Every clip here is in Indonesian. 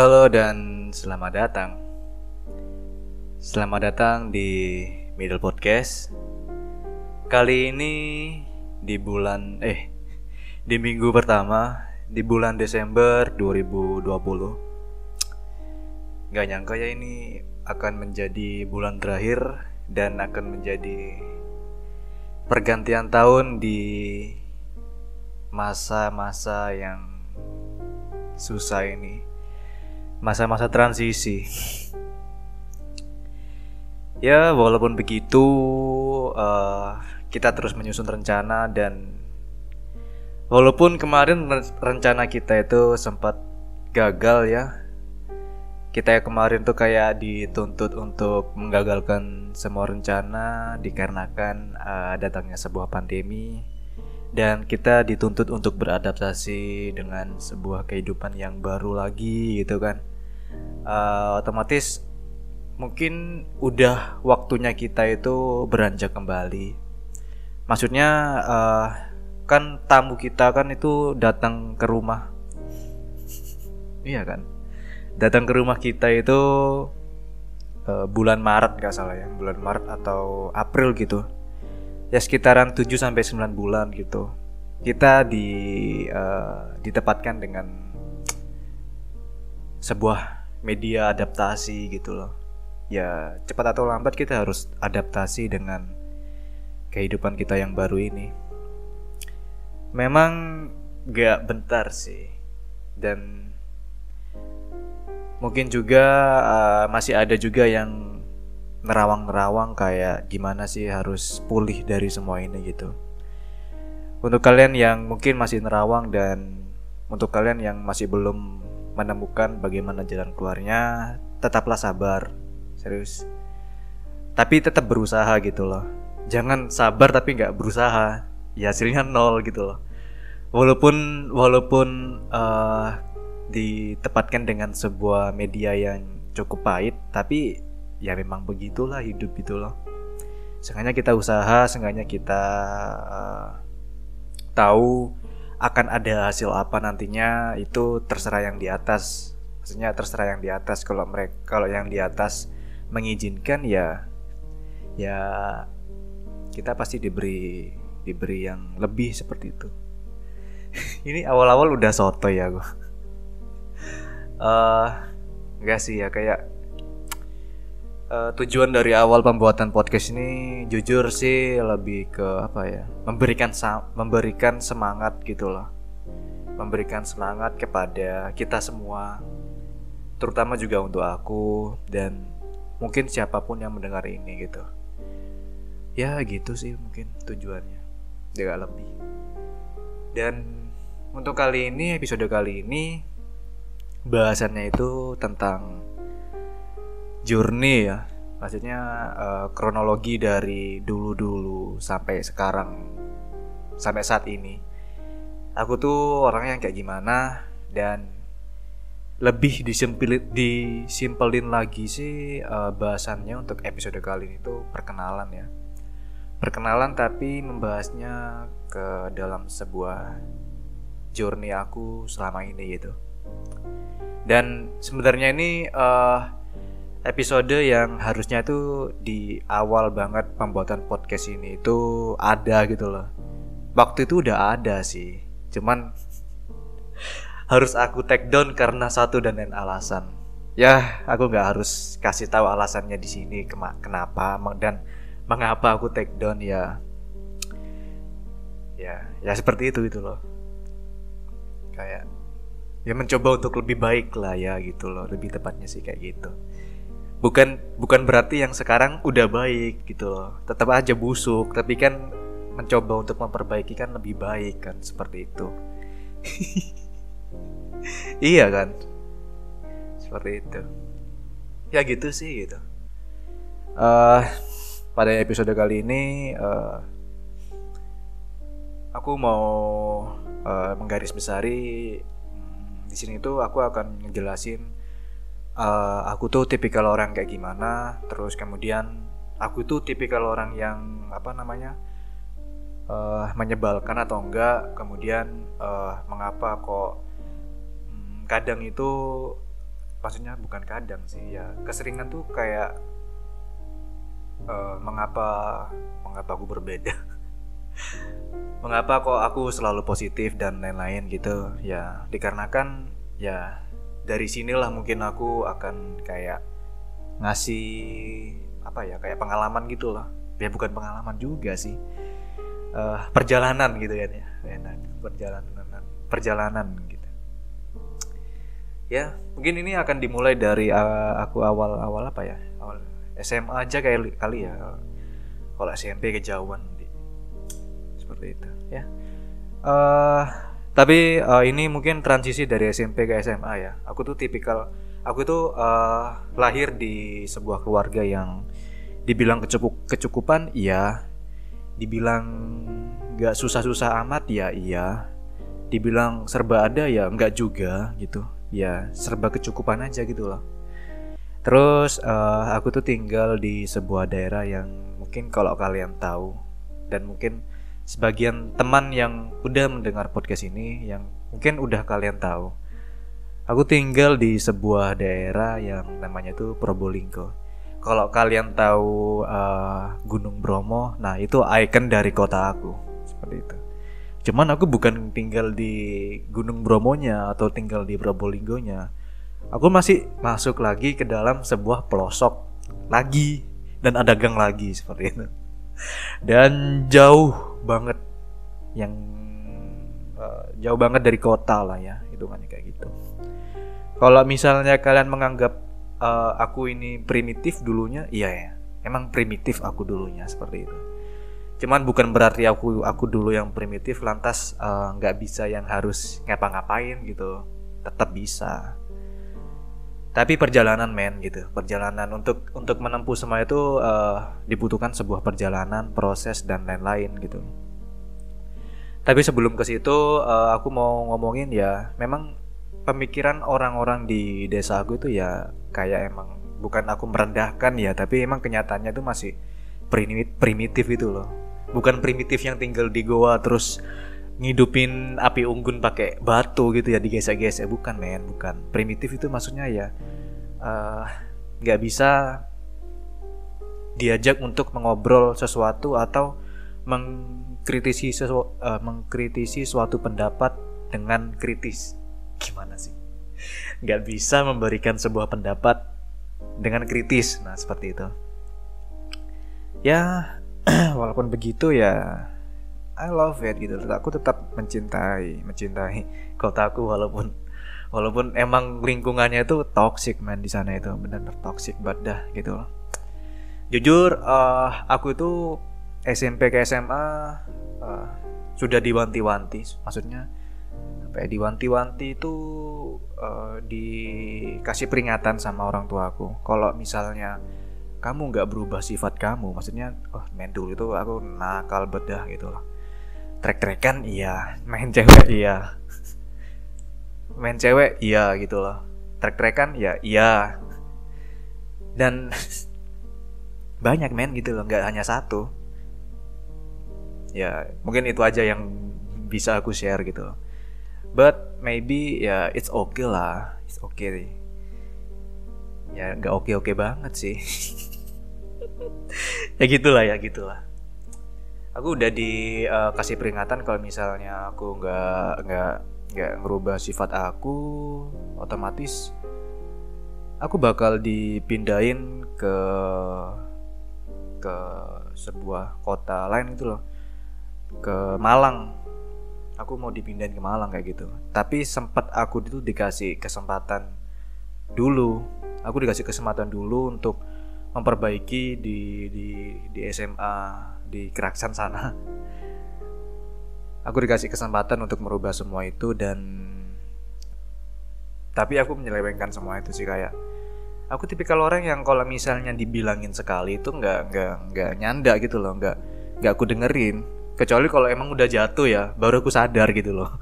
Halo dan selamat datang. Selamat datang di Middle Podcast. Kali ini di bulan eh di minggu pertama di bulan Desember 2020. Gak nyangka ya ini akan menjadi bulan terakhir dan akan menjadi pergantian tahun di masa-masa yang susah ini masa-masa transisi. Ya, walaupun begitu, uh, kita terus menyusun rencana dan walaupun kemarin rencana kita itu sempat gagal ya. Kita kemarin tuh kayak dituntut untuk menggagalkan semua rencana dikarenakan uh, datangnya sebuah pandemi dan kita dituntut untuk beradaptasi dengan sebuah kehidupan yang baru lagi gitu kan uh, otomatis mungkin udah waktunya kita itu beranjak kembali. Maksudnya uh, kan tamu kita kan itu datang ke rumah. Iya kan? Datang ke rumah kita itu uh, bulan Maret gak salah ya, bulan Maret atau April gitu. Ya sekitaran 7 sampai 9 bulan gitu. Kita di uh, ditempatkan dengan sebuah media adaptasi gitu loh. Ya cepat atau lambat kita harus adaptasi dengan kehidupan kita yang baru ini. Memang gak bentar sih. Dan mungkin juga uh, masih ada juga yang nerawang-nerawang kayak gimana sih harus pulih dari semua ini gitu. Untuk kalian yang mungkin masih nerawang dan untuk kalian yang masih belum menemukan bagaimana jalan keluarnya, tetaplah sabar. Serius. Tapi tetap berusaha gitu loh. Jangan sabar tapi nggak berusaha. Ya hasilnya nol gitu loh. Walaupun walaupun uh, ditempatkan dengan sebuah media yang cukup pahit, tapi ya memang begitulah hidup gitu loh. Seenggaknya kita usaha, seenggaknya kita uh, tahu akan ada hasil apa nantinya itu terserah yang di atas. Maksudnya terserah yang di atas. Kalau mereka kalau yang di atas mengizinkan ya ya kita pasti diberi diberi yang lebih seperti itu. Ini awal-awal udah soto ya gue uh, enggak sih ya kayak uh, tujuan dari awal pembuatan podcast ini jujur sih lebih ke apa ya memberikan memberikan semangat gitu loh. Memberikan semangat kepada kita semua terutama juga untuk aku dan mungkin siapa pun yang mendengar ini gitu. Ya gitu sih mungkin tujuannya. Tidak lebih. Dan untuk kali ini episode kali ini bahasannya itu tentang journey ya. Maksudnya uh, kronologi dari dulu-dulu sampai sekarang sampai saat ini. Aku tuh orang yang kayak gimana dan lebih disimpelin disimpelin lagi sih uh, bahasannya untuk episode kali ini tuh perkenalan ya. Perkenalan tapi membahasnya ke dalam sebuah journey aku selama ini gitu. Dan sebenarnya ini uh, episode yang harusnya itu di awal banget pembuatan podcast ini itu ada gitu loh. Waktu itu udah ada sih. Cuman harus aku take down karena satu dan lain alasan. Ya, aku nggak harus kasih tahu alasannya di sini kenapa dan mengapa aku take down ya. Ya, ya seperti itu gitu loh. Kayak ya mencoba untuk lebih baik lah ya gitu loh. Lebih tepatnya sih kayak gitu bukan bukan berarti yang sekarang udah baik gitu loh. Tetap aja busuk tapi kan mencoba untuk memperbaiki kan lebih baik kan seperti itu. Iya kan? Seperti itu. Ya gitu sih gitu. Uh, pada episode kali ini uh, aku mau uh, menggaris besari hmm, di sini tuh aku akan ngejelasin uh, aku tuh tipikal orang kayak gimana terus kemudian aku tuh tipikal orang yang apa namanya uh, menyebalkan atau enggak kemudian uh, mengapa kok hmm, kadang itu maksudnya bukan kadang sih ya keseringan tuh kayak uh, mengapa mengapa aku berbeda? Mengapa kok aku selalu positif dan lain-lain gitu? Ya dikarenakan ya dari sinilah mungkin aku akan kayak ngasih apa ya kayak pengalaman gitu loh ya bukan pengalaman juga sih. Uh, perjalanan gitu kan ya. Enak perjalanan perjalanan gitu. Ya mungkin ini akan dimulai dari uh, aku awal awal apa ya? Awal SMA aja kayak kali ya. Kalau SMP kejauhan seperti itu ya. Uh, tapi uh, ini mungkin transisi dari SMP ke SMA ya. Aku tuh tipikal aku tuh uh, lahir di sebuah keluarga yang dibilang kecukup kecukupan iya. Dibilang nggak susah-susah amat ya iya. Dibilang serba ada ya nggak juga gitu. Ya serba kecukupan aja gitu loh. Terus uh, aku tuh tinggal di sebuah daerah yang mungkin kalau kalian tahu dan mungkin sebagian teman yang udah mendengar podcast ini yang mungkin udah kalian tahu. Aku tinggal di sebuah daerah yang namanya tuh Probolinggo. Kalau kalian tahu uh, Gunung Bromo, nah itu ikon dari kota aku seperti itu. Cuman aku bukan tinggal di Gunung Bromonya atau tinggal di Probolinggonya. Aku masih masuk lagi ke dalam sebuah pelosok lagi dan ada gang lagi seperti itu dan jauh banget yang uh, jauh banget dari kota lah ya hitungannya kayak gitu. Kalau misalnya kalian menganggap uh, aku ini primitif dulunya iya ya. Emang primitif aku dulunya seperti itu. Cuman bukan berarti aku aku dulu yang primitif lantas eh, nggak uh, bisa yang harus ngapa-ngapain gitu. Tetap bisa tapi perjalanan men gitu. Perjalanan untuk untuk menempuh semua itu uh, dibutuhkan sebuah perjalanan proses dan lain-lain gitu. Tapi sebelum ke situ uh, aku mau ngomongin ya memang pemikiran orang-orang di desa aku itu ya kayak emang bukan aku merendahkan ya tapi emang kenyataannya itu masih primitif itu loh. Bukan primitif yang tinggal di goa terus ngidupin api unggun pakai batu gitu ya digesek-gesek. Bukan men bukan. Primitif itu maksudnya ya eh, nggak uh, bisa diajak untuk mengobrol sesuatu atau mengkritisi sesu uh, mengkritisi suatu pendapat dengan kritis. Gimana sih? Nggak bisa memberikan sebuah pendapat dengan kritis. Nah seperti itu. Ya walaupun begitu ya I love it gitu. Aku tetap mencintai mencintai kotaku walaupun walaupun emang lingkungannya itu toxic man di sana itu benar-benar toxic banget dah gitu. Loh jujur uh, aku itu SMP ke SMA uh, sudah diwanti-wanti. Maksudnya apa ya diwanti-wanti itu uh, dikasih peringatan sama orang tuaku. Kalau misalnya kamu nggak berubah sifat kamu maksudnya oh men dulu itu aku nakal bedah gitu loh trek-trekan iya. Main cewek iya. main cewek iya gitu loh. Trek-trekan ya iya. Dan banyak men gitu loh nggak hanya satu. Ya mungkin itu aja yang bisa aku share gitu loh. But maybe ya it's okay lah. It's okay. Ya nggak oke oke banget sih. Ya gitulah ya gitulah aku udah dikasih uh, peringatan kalau misalnya aku nggak nggak nggak ngerubah sifat aku otomatis aku bakal dipindahin ke ke sebuah kota lain gitu loh. Ke Malang. Aku mau dipindahin ke Malang kayak gitu. Tapi sempat aku itu dikasih kesempatan dulu. Aku dikasih kesempatan dulu untuk memperbaiki di di di SMA di Keraksan sana. Aku dikasih kesempatan untuk merubah semua itu dan tapi aku menyelewengkan semua itu sih kayak aku tipikal orang yang kalau misalnya dibilangin sekali itu nggak nggak nggak nyanda gitu loh nggak nggak aku dengerin. Kecuali kalau emang udah jatuh ya baru aku sadar gitu loh.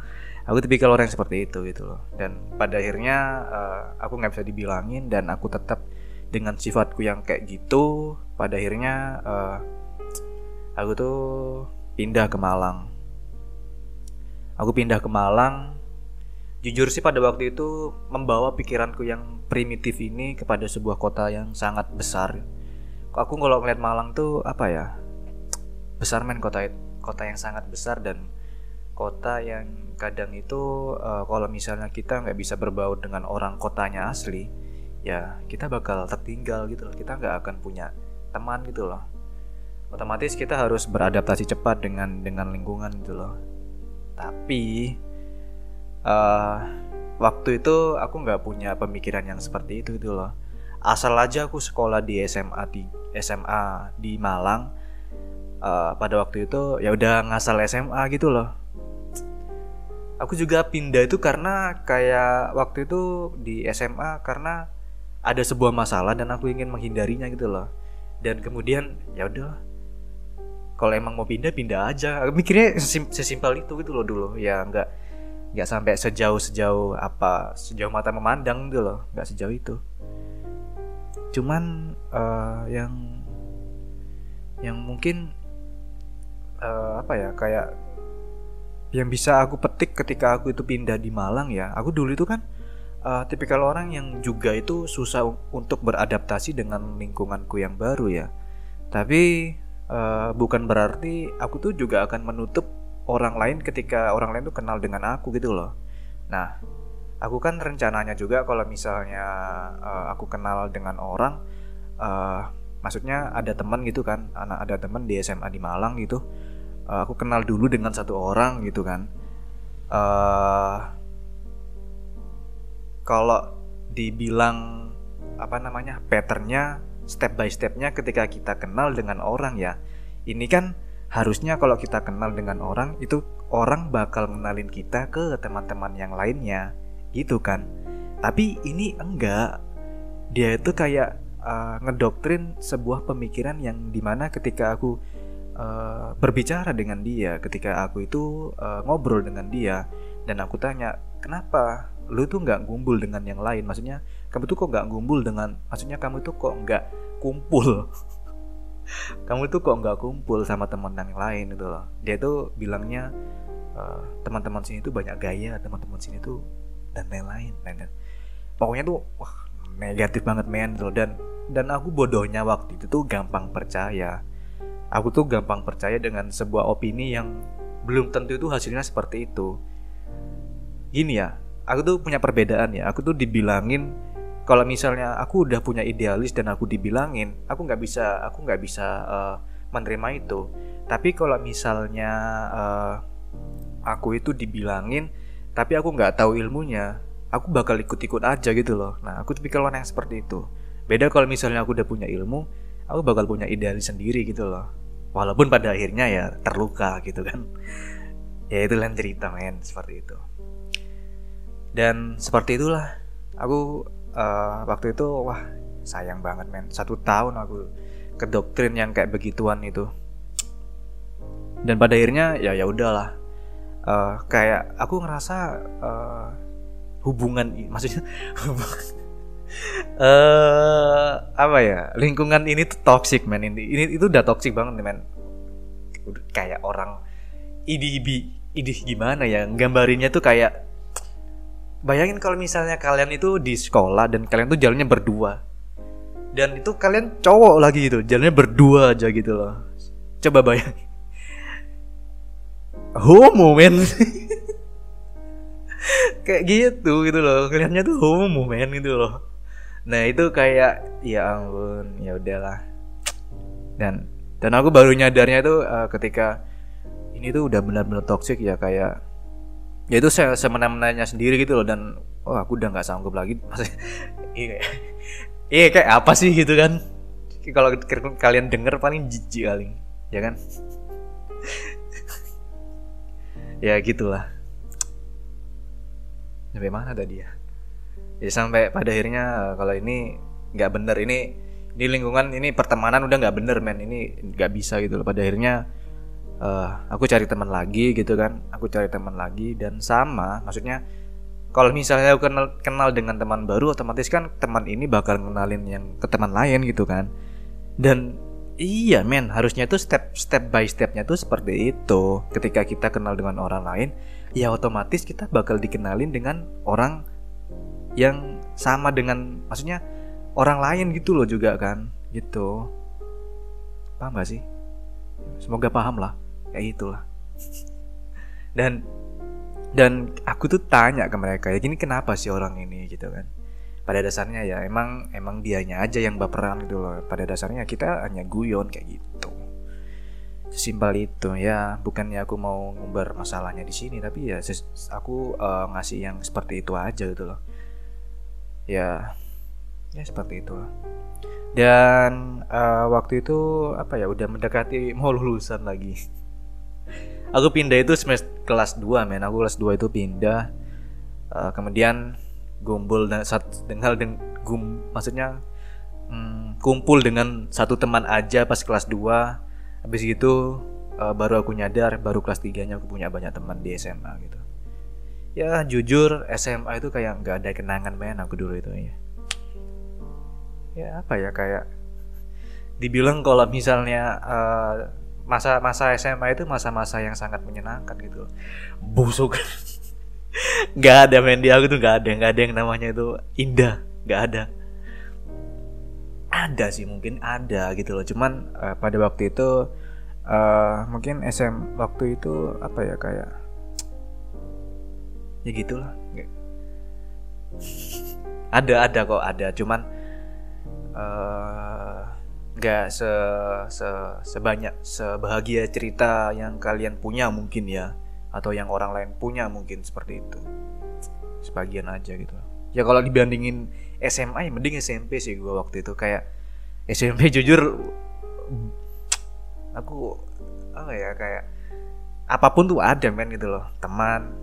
Aku tipikal orang yang seperti itu gitu loh. Dan pada akhirnya uh, aku nggak bisa dibilangin dan aku tetap dengan sifatku yang kayak gitu pada akhirnya uh, aku tuh pindah ke Malang. Aku pindah ke Malang jujur sih pada waktu itu membawa pikiranku yang primitif ini kepada sebuah kota yang sangat besar. Aku kalau ngeliat Malang tuh apa ya besar men kota kota yang sangat besar dan kota yang kadang itu uh, kalau misalnya kita nggak bisa berbaur dengan orang kotanya asli ya kita bakal tertinggal gitu loh. Kita nggak akan punya teman gitu loh otomatis kita harus beradaptasi cepat dengan dengan lingkungan gitu loh. Tapi uh, waktu itu aku nggak punya pemikiran yang seperti itu gitu loh. Asal aja aku sekolah di SMA di SMA di Malang uh, pada waktu itu ya udah ngasal SMA gitu loh. Aku juga pindah itu karena kayak waktu itu di SMA karena ada sebuah masalah dan aku ingin menghindarinya gitu loh. Dan kemudian ya udah kalau emang mau pindah pindah aja. Mikirnya sesim sesimpel itu gitu loh dulu. Ya nggak nggak sampai sejauh sejauh apa sejauh mata memandang gitu loh. Nggak sejauh itu. Cuman uh, yang yang mungkin uh, apa ya kayak yang bisa aku petik ketika aku itu pindah di Malang ya. Aku dulu itu kan uh, tipikal orang yang juga itu susah untuk beradaptasi dengan lingkunganku yang baru ya. Tapi uh, bukan berarti aku tuh juga akan menutup orang lain ketika orang lain tuh kenal dengan aku gitu loh. Nah aku kan rencananya juga kalau misalnya uh, aku kenal dengan orang uh, maksudnya ada teman gitu kan anak ada teman di SMA di Malang gitu uh, aku kenal dulu dengan satu orang gitu kan. Uh, kalau dibilang apa namanya patternnya step by stepnya ketika kita kenal dengan orang ya. Ini kan harusnya kalau kita kenal dengan orang itu orang bakal mengenalin kita ke teman-teman yang lainnya. Gitu kan? Tapi ini enggak. Dia itu kayak uh, ngedoktrin sebuah pemikiran yang di mana ketika aku uh, berbicara dengan dia ketika aku itu uh, ngobrol dengan dia dan aku tanya kenapa? Lu tuh nggak ngumpul dengan yang lain? Maksudnya kamu tuh kok nggak ngumpul dengan maksudnya kamu tuh kok nggak kumpul? Kamu tuh kok nggak kumpul sama teman yang lain itu loh. Dia tuh bilangnya uh, teman-teman sini tuh banyak gaya teman-teman sini tuh dan lain-lain lain pokoknya tuh wah negatif banget men gitu loh. Dan dan aku bodohnya waktu itu tuh gampang percaya. Aku tuh gampang percaya dengan sebuah opini yang belum tentu itu hasilnya seperti itu. Gini ya aku tuh punya perbedaan ya. Aku tuh dibilangin kalau misalnya aku udah punya idealis dan aku dibilangin aku nggak bisa aku nggak bisa uh, menerima itu. Tapi kalau misalnya uh, aku itu dibilangin tapi aku nggak tahu ilmunya aku bakal ikut-ikut aja gitu loh. Nah aku tuh pikir yang seperti itu. Beda kalau misalnya aku udah punya ilmu aku bakal punya idealis sendiri gitu loh. Walaupun pada akhirnya ya terluka gitu kan. Ya itu lain cerita men seperti itu. Dan seperti itulah aku uh, waktu itu wah sayang banget men. Satu tahun aku ke doktrin yang kayak begituan itu. Dan pada akhirnya ya ya udahlah. Uh, kayak aku ngerasa uh, hubungan maksudnya uh, apa ya lingkungan ini tuh toxic man ini ini itu udah toxic banget nih man kayak orang idi idi gimana ya? Gambarinnya tuh kayak bayangin kalau misalnya kalian itu di sekolah dan kalian tuh jalannya berdua. Dan itu kalian cowok lagi gitu jalannya berdua aja gitu loh. Coba bayangin. Homo men. Kayak gitu gitu loh kelihatannya tuh homo men gitu loh. Nah itu kayak ya ampun ya udahlah. Dan dan aku baru nyadarnya itu uh, ketika ini tuh udah benar-benar toxic ya kayak ya itu saya semena-menanya sendiri gitu loh dan oh aku udah nggak sanggup lagi. Masih iya iya kayak apa sih gitu kan? Kalau kalian denger paling jijik kali ya kan? Ya gitulah. Sampai mana tadi ya? Ya sampai pada akhirnya kalau ini nggak bener ini di lingkungan ini pertemanan udah nggak bener men. Ini nggak bisa gitu loh. Pada akhirnya uh, aku cari teman lagi gitu kan. Aku cari teman lagi dan sama maksudnya kalau misalnya aku kenal kenal dengan teman baru otomatis kan teman ini bakal kenalin yang ke teman lain gitu kan. Dan iya men harusnya itu step step by stepnya tuh seperti itu. Ketika kita kenal dengan orang lain ya otomatis kita bakal dikenalin dengan orang yang sama dengan maksudnya orang lain gitu loh juga kan gitu. Paham gak sih? Semoga paham lah kayak itulah dan dan aku tuh tanya ke mereka ya gini kenapa sih orang ini? Gitu kan. Pada dasarnya ya emang emang dianya aja yang baperan gitu loh. Pada dasarnya kita hanya guyon kayak gitu. Simpel itu. Ya bukannya aku mau ngumbar masalahnya di sini tapi ya aku uh, ngasih yang seperti itu aja gitu loh. Ya ya seperti itu dan uh, waktu itu apa ya udah mendekati mau lulusan lagi aku pindah itu semester kelas 2 men. Aku kelas 2 itu pindah. Uh, kemudian gumpul dan saat dengan gum maksudnya hmm, kumpul dengan satu teman aja pas kelas 2 habis itu uh, baru aku nyadar baru kelas 3 nya aku punya banyak teman di SMA gitu. Ya jujur SMA itu kayak nggak ada kenangan main aku dulu itu ya ya apa ya kayak dibilang kalau misalnya masa-masa uh, SMA itu masa-masa yang sangat menyenangkan gitu. Busuk. Nggak ada main di aku tuh nggak ada nggak ada yang namanya itu indah nggak ada. Ada sih mungkin ada gitu loh. Cuman uh, pada waktu itu uh, mungkin SM waktu itu apa ya kayak ya gitulah. Ada ada kok ada. Cuman eh, nggak se, se sebanyak sebahagia cerita yang kalian punya mungkin ya. Atau yang orang lain punya mungkin seperti itu. Sebagian aja gitu. Ya kalau dibandingin SMA ya mending SMP sih gue waktu itu. Kayak SMP jujur aku apa ya kayak apa pun tuh ada men gitu loh. Teman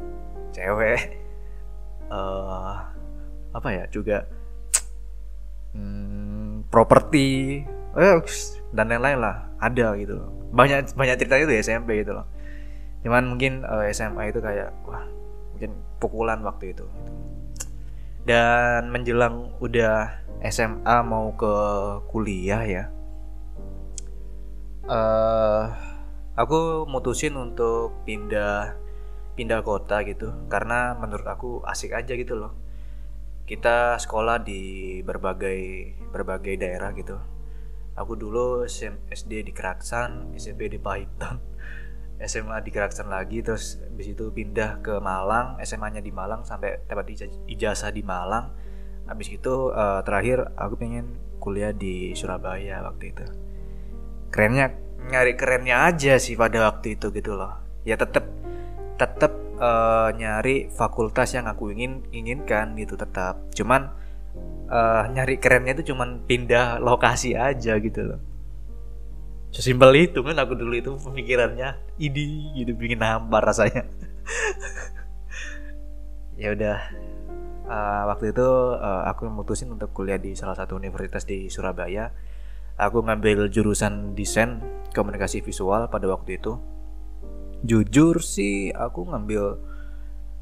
cewek uh, apa ya juga hmm, properti eh, dan lain-lain lah ada gitu loh. Banyak banyak ceritanya tuh SMP gitu loh. Cuman mungkin uh, eh, SMA itu kayak wah mungkin pukulan waktu itu dan menjelang udah SMA mau ke kuliah ya uh, aku mutusin untuk pindah pindah kota gitu. Karena menurut aku asik aja gitu loh. Kita sekolah di berbagai berbagai daerah gitu aku dulu SD di Keraksan SMP di Pahitan SMA di Keraksan lagi terus habis itu pindah ke Malang. SMA nya di Malang sampai dapat ijazah di Malang. Habis itu uh, terakhir aku pengen kuliah di Surabaya waktu itu. Kerennya nyari kerennya aja sih pada waktu itu gitu loh. Ya tetap tetap uh, nyari fakultas yang aku ingin inginkan gitu tetap. Cuman uh, nyari kerennya itu cuman pindah lokasi aja gitu loh. Sesimpel itu kan aku dulu itu pemikirannya ini gitu bikin hambar rasanya. Ya udah uh, waktu itu uh, aku memutusin untuk kuliah di salah satu universitas di Surabaya. Aku ngambil jurusan desain komunikasi visual pada waktu itu. Jujur sih aku ngambil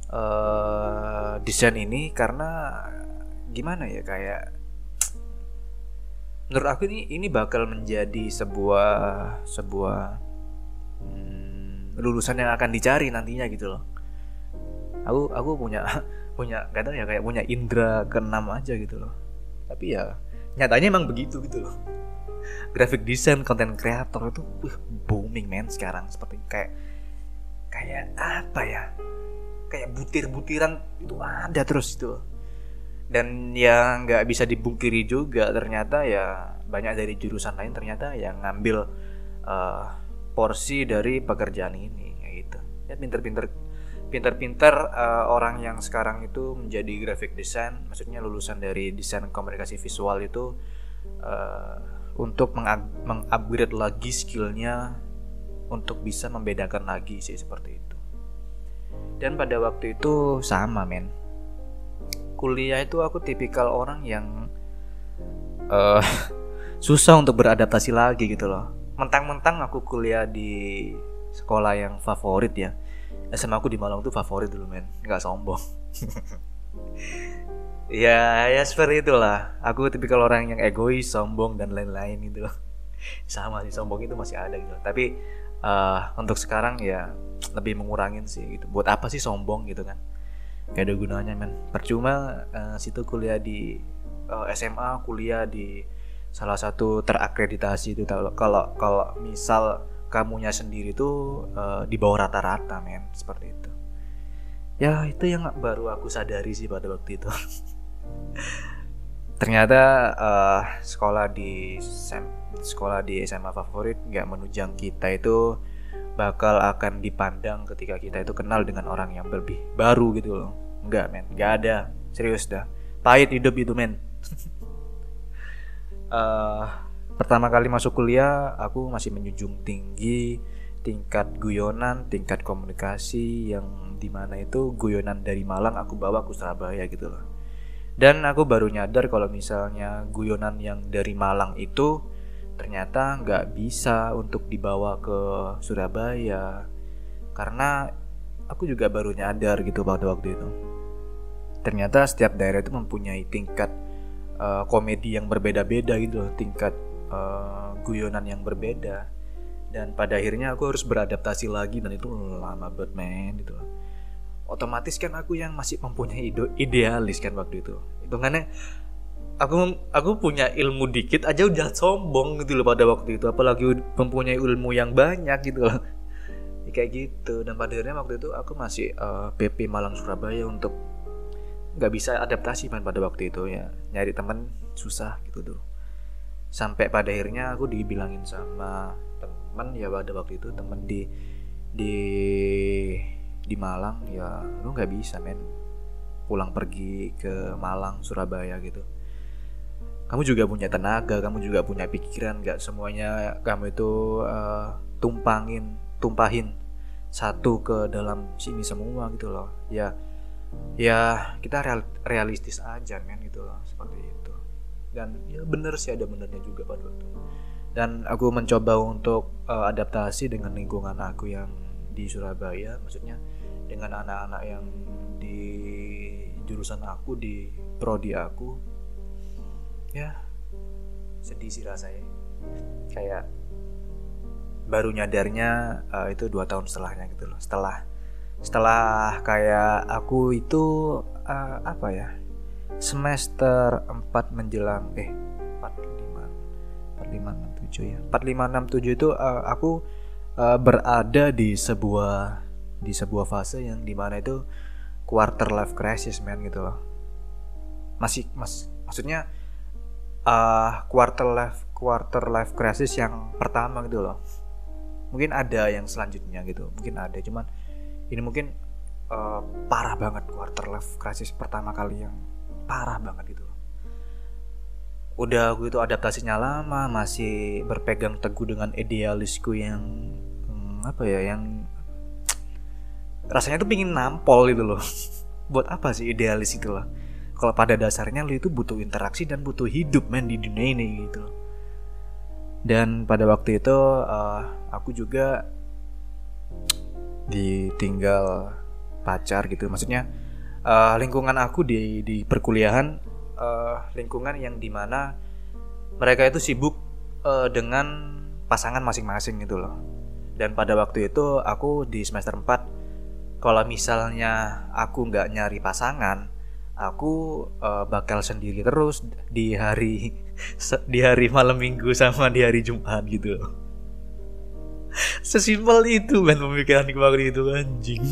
uh, desain ini karena gimana ya kayak menurut aku ini ini bakal menjadi sebuah sebuah hmm, lulusan yang akan dicari nantinya gitu loh. Aku aku punya punya tahu ya kayak punya indera keenam aja gitu loh. Tapi ya nyatanya emang begitu gitu loh. Graphic design content creator itu uh, booming man sekarang seperti kayak kayak apa ya? Kayak butir-butiran itu ada terus itu dan yang nggak bisa dibungkiri juga ternyata ya banyak dari jurusan lain ternyata yang ngambil uh, porsi dari pekerjaan ini kayak gitu. Ya pinter-pinter pinter-pinter uh, orang yang sekarang itu menjadi graphic design maksudnya lulusan dari desain komunikasi visual itu uh, untuk mengupgrade lagi skillnya untuk bisa membedakan lagi sih seperti itu. Dan pada waktu itu sama men kuliah itu aku tipikal orang yang uh, susah untuk beradaptasi lagi gitu loh. Mentang-mentang aku kuliah di sekolah yang favorit ya. SMA aku di Malang tuh favorit dulu men. Nggak sombong. Ya ya seperti itulah. Aku tipikal orang yang egois sombong dan lain-lain gitu loh. Sama sih sombong itu masih ada gitu. Tapi uh, untuk sekarang ya lebih mengurangin sih gitu. Buat apa sih sombong gitu kan gak ada gunanya men. Percuma uh, situ kuliah di uh, SMA kuliah di salah satu terakreditasi itu. Kalau kalau kalau misal kamunya sendiri tuh uh, di bawah rata-rata men seperti itu. Ya itu yang baru aku sadari sih pada waktu itu. Ternyata uh, sekolah di sem sekolah di SMA favorit nggak menunjang kita itu bakal akan dipandang ketika kita itu kenal dengan orang yang lebih baru gitu loh nggak men. Nggak ada. Serius dah. Pahit hidup itu men. Uh, pertama kali masuk kuliah aku masih menjunjung tinggi tingkat guyonan, tingkat komunikasi yang di mana itu guyonan dari Malang aku bawa ke Surabaya gitu loh. Dan aku baru nyadar kalau misalnya guyonan yang dari Malang itu ternyata nggak bisa untuk dibawa ke Surabaya. Karena aku juga baru nyadar gitu pada waktu itu. Ternyata setiap daerah itu mempunyai tingkat uh, komedi yang berbeda-beda gitu tingkat uh, guyonan yang berbeda. Dan pada akhirnya aku harus beradaptasi lagi dan itu lama banget men gitu loh. Otomatis kan aku yang masih mempunyai ide idealis kan waktu itu. Hitungannya aku aku punya ilmu dikit aja udah sombong gitu loh pada waktu itu apalagi mempunyai ilmu yang banyak gitu loh ya, kayak gitu dan pada akhirnya waktu itu aku masih uh, eh, PP Malang Surabaya untuk nggak bisa adaptasi man pada waktu itu ya. Nyari teman susah gitu tuh. Sampai pada akhirnya aku dibilangin sama teman ya pada waktu itu teman di di di Malang ya lu nggak bisa men. Pulang pergi ke Malang Surabaya gitu. Kamu juga punya tenaga kamu juga punya pikiran nggak semuanya kamu itu uh, tumpangin tumpahin satu ke dalam sini semua gitu loh. Ya ya kita real, realistis aja men gitu loh seperti itu. Dan ya bener sih ada benernya juga pada waktu dan aku mencoba untuk uh, adaptasi dengan lingkungan aku yang di Surabaya maksudnya dengan anak-anak yang di jurusan aku di prodi aku. Ya sedih sih rasanya. Kayak baru nyadarnya uh, itu dua tahun setelahnya gitu loh setelah setelah kayak aku itu uh, apa ya semester 4 menjelang eh 45 4567 ya. 4567 itu uh, aku uh, berada di sebuah di sebuah fase yang di mana itu quarter life crisis man gitu loh. Masih mas maksudnya uh, quarter life quarter life crisis yang pertama gitu loh. Mungkin ada yang selanjutnya gitu mungkin ada cuman ini mungkin uh, parah banget quarter life crisis pertama kali yang parah banget gitu udah aku itu adaptasinya lama masih berpegang teguh dengan idealisku yang hmm, apa ya yang rasanya tuh pingin nampol gitu loh. Buat apa sih idealis itu loh kalau pada dasarnya lo itu butuh interaksi dan butuh hidup men di dunia ini gitu dan pada waktu itu uh, aku juga ditinggal pacar gitu. Maksudnya uh, lingkungan aku di di perkuliahan uh, lingkungan yang di mana mereka itu sibuk uh, dengan pasangan masing-masing gitu loh. Dan pada waktu itu aku di semester 4 kalau misalnya aku nggak nyari pasangan aku uh, bakal sendiri terus di hari di hari malam minggu sama di hari Jumat gitu loh sesimpel itu men pemikiran waktu itu anjing.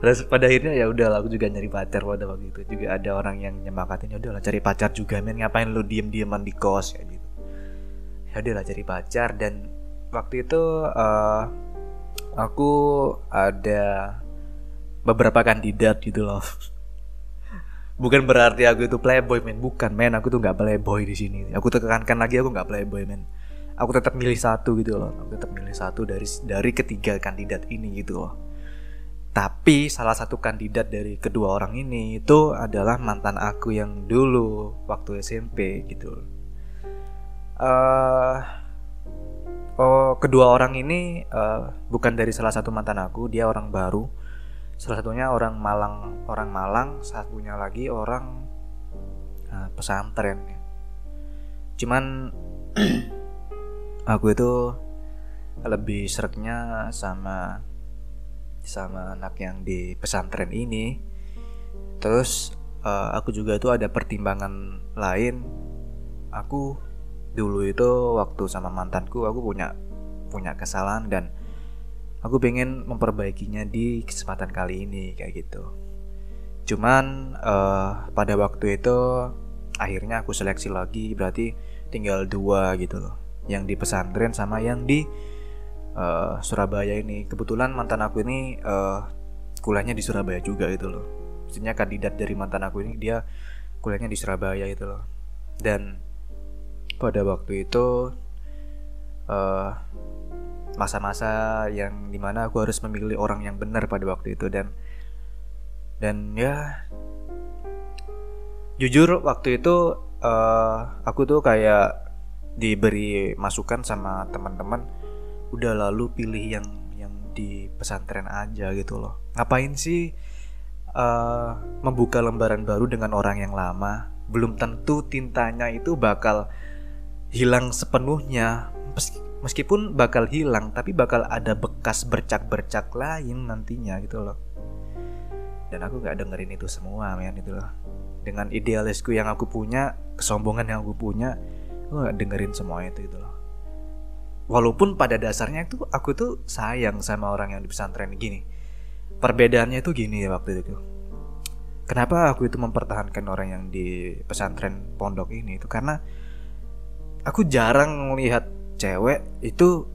Terus pada akhirnya ya udah aku juga nyari pacar pada waktu itu. Juga ada orang yang nyemangatin ya udahlah cari pacar juga men. Ngapain lu diem dieman di kos kayak gitu. Ya udahlah cari pacar. Dan waktu itu uh, aku ada beberapa kandidat gitu loh. Bukan berarti aku itu playboy men. Bukan men. Aku tuh nggak playboy di sini. Aku tekankan lagi aku nggak playboy men aku tetap milih satu gitu loh. Aku tetap milih satu dari dari ketiga kandidat ini gitu loh. Tapi salah satu kandidat dari kedua orang ini itu adalah mantan aku yang dulu waktu SMP gitu uh, oh kedua orang ini uh, bukan dari salah satu mantan aku dia orang baru. Salah satunya orang Malang orang Malang satunya lagi orang uh, pesantren ya. Cuman aku itu lebih seretnya sama sama anak yang di pesantren ini. Terus uh, aku juga tuh ada pertimbangan lain. Aku dulu itu waktu sama mantanku aku punya punya kesalahan dan aku pengen memperbaikinya di kesempatan kali ini kayak gitu. Cuman uh, pada waktu itu akhirnya aku seleksi lagi berarti tinggal dua gitu loh yang di pesantren sama yang di uh, Surabaya ini. Kebetulan mantan aku ini uh, kuliahnya di Surabaya juga gitu loh. Maksudnya kandidat dari mantan aku ini dia kuliahnya di Surabaya gitu loh. Dan pada waktu itu uh, masa-masa yang di mana aku harus memilih orang yang benar pada waktu itu. Dan dan ya jujur waktu itu uh, aku tuh kayak diberi masukan sama teman-teman udah lalu pilih yang yang di pesantren aja gitu loh. Ngapain sih uh, membuka lembaran baru dengan orang yang lama? Belum tentu tintanya itu bakal hilang sepenuhnya. Meskipun bakal hilang tapi bakal ada bekas bercak-bercak lain nantinya gitu loh. Dan aku gak dengerin itu semua men itu loh. Dengan idealisku yang aku punya kesombongan yang aku punya aku gak dengerin semua itu gitu loh. Walaupun pada dasarnya itu aku tuh sayang sama orang yang di pesantren gini. Perbedaannya itu gini ya waktu itu. Kenapa aku itu mempertahankan orang yang di pesantren pondok ini itu? Karena aku jarang melihat cewek itu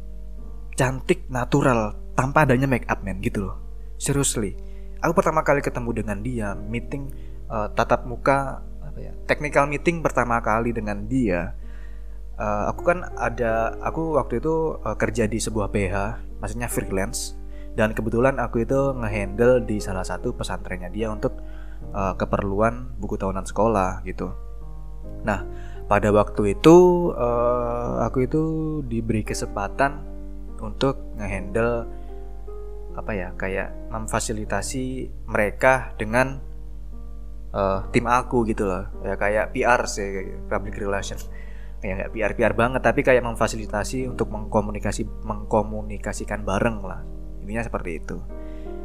cantik natural tanpa adanya make up man gitu loh. Seriously. Aku pertama kali ketemu dengan dia meeting uh, tatap muka apa ya technical meeting pertama kali dengan dia uh, aku kan ada aku waktu itu uh, kerja di sebuah PH maksudnya freelance. Dan kebetulan aku itu ngehandle di salah satu pesantrennya dia untuk uh, keperluan buku tahunan sekolah gitu. Nah pada waktu itu uh, aku itu diberi kesempatan untuk ngehandle apa ya kayak memfasilitasi mereka dengan uh, tim aku gitu loh. Ya kayak PR sih public relation kayak nggak PR PR banget tapi kayak memfasilitasi untuk mengkomunikasi mengkomunikasikan bareng lah. Intinya seperti itu.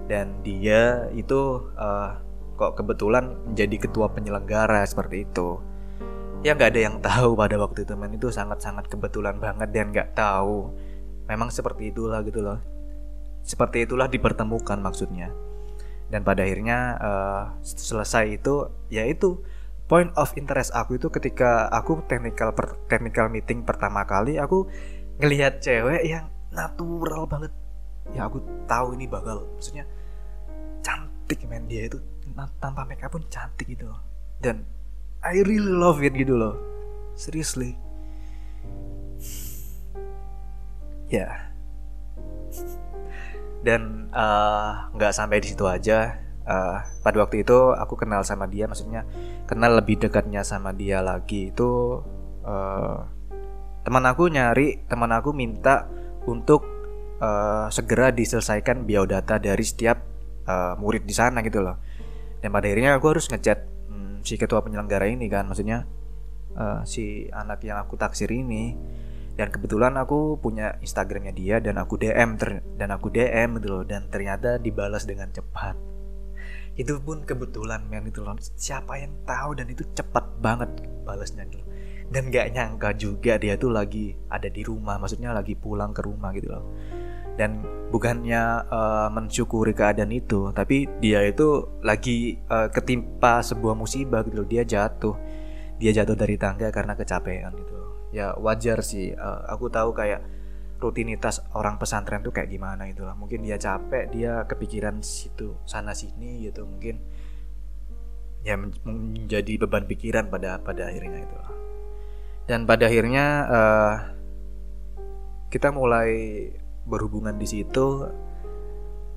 Dan dia itu uh, kok kebetulan menjadi ketua penyelenggara seperti itu. Ya nggak ada yang tahu pada waktu itu men. Itu sangat sangat kebetulan banget dan nggak tahu. Memang seperti itulah gitu loh. Seperti itulah dipertemukan maksudnya. Dan pada akhirnya uh, selesai itu yaitu point of interest aku itu ketika aku technical per, technical meeting pertama kali aku ngelihat cewek yang natural banget. Ya aku tahu ini bakal maksudnya cantik men. Dia itu tanpa makeup pun cantik gitu loh. Dan I really love it gitu loh. Seriously. Ya. Yeah dan eh, nggak uh, sampai di situ aja uh, pada waktu itu aku kenal sama dia maksudnya kenal lebih dekatnya sama dia lagi itu uh, teman aku nyari teman aku minta untuk uh, segera diselesaikan biodata dari setiap uh, murid di sana gitu loh. Dan pada akhirnya aku harus ngechat hmm, si ketua penyelenggara ini kan maksudnya uh, si anak yang aku taksir ini. Dan kebetulan aku punya Instagramnya dia dan aku DM dan aku DM gitu loh dan ternyata dibalas dengan cepat itu pun kebetulan men itu loh siapa yang tahu dan itu cepat banget balasnya gitu. Dan gak nyangka juga dia tuh lagi ada di rumah maksudnya lagi pulang ke rumah gitu loh dan bukannya uh, mensyukuri keadaan itu tapi dia itu lagi uh, ketimpa sebuah musibah gitu. Loh dia jatuh. Dia jatuh dari tangga karena kecapean gitu. Ya wajar sih. Uh, aku tahu kayak rutinitas orang pesantren tuh kayak gimana itu lah. Mungkin dia capek dia kepikiran situ sana sini gitu. Mungkin ya menjadi beban pikiran pada pada akhirnya itu dan pada akhirnya uh, kita mulai berhubungan di situ.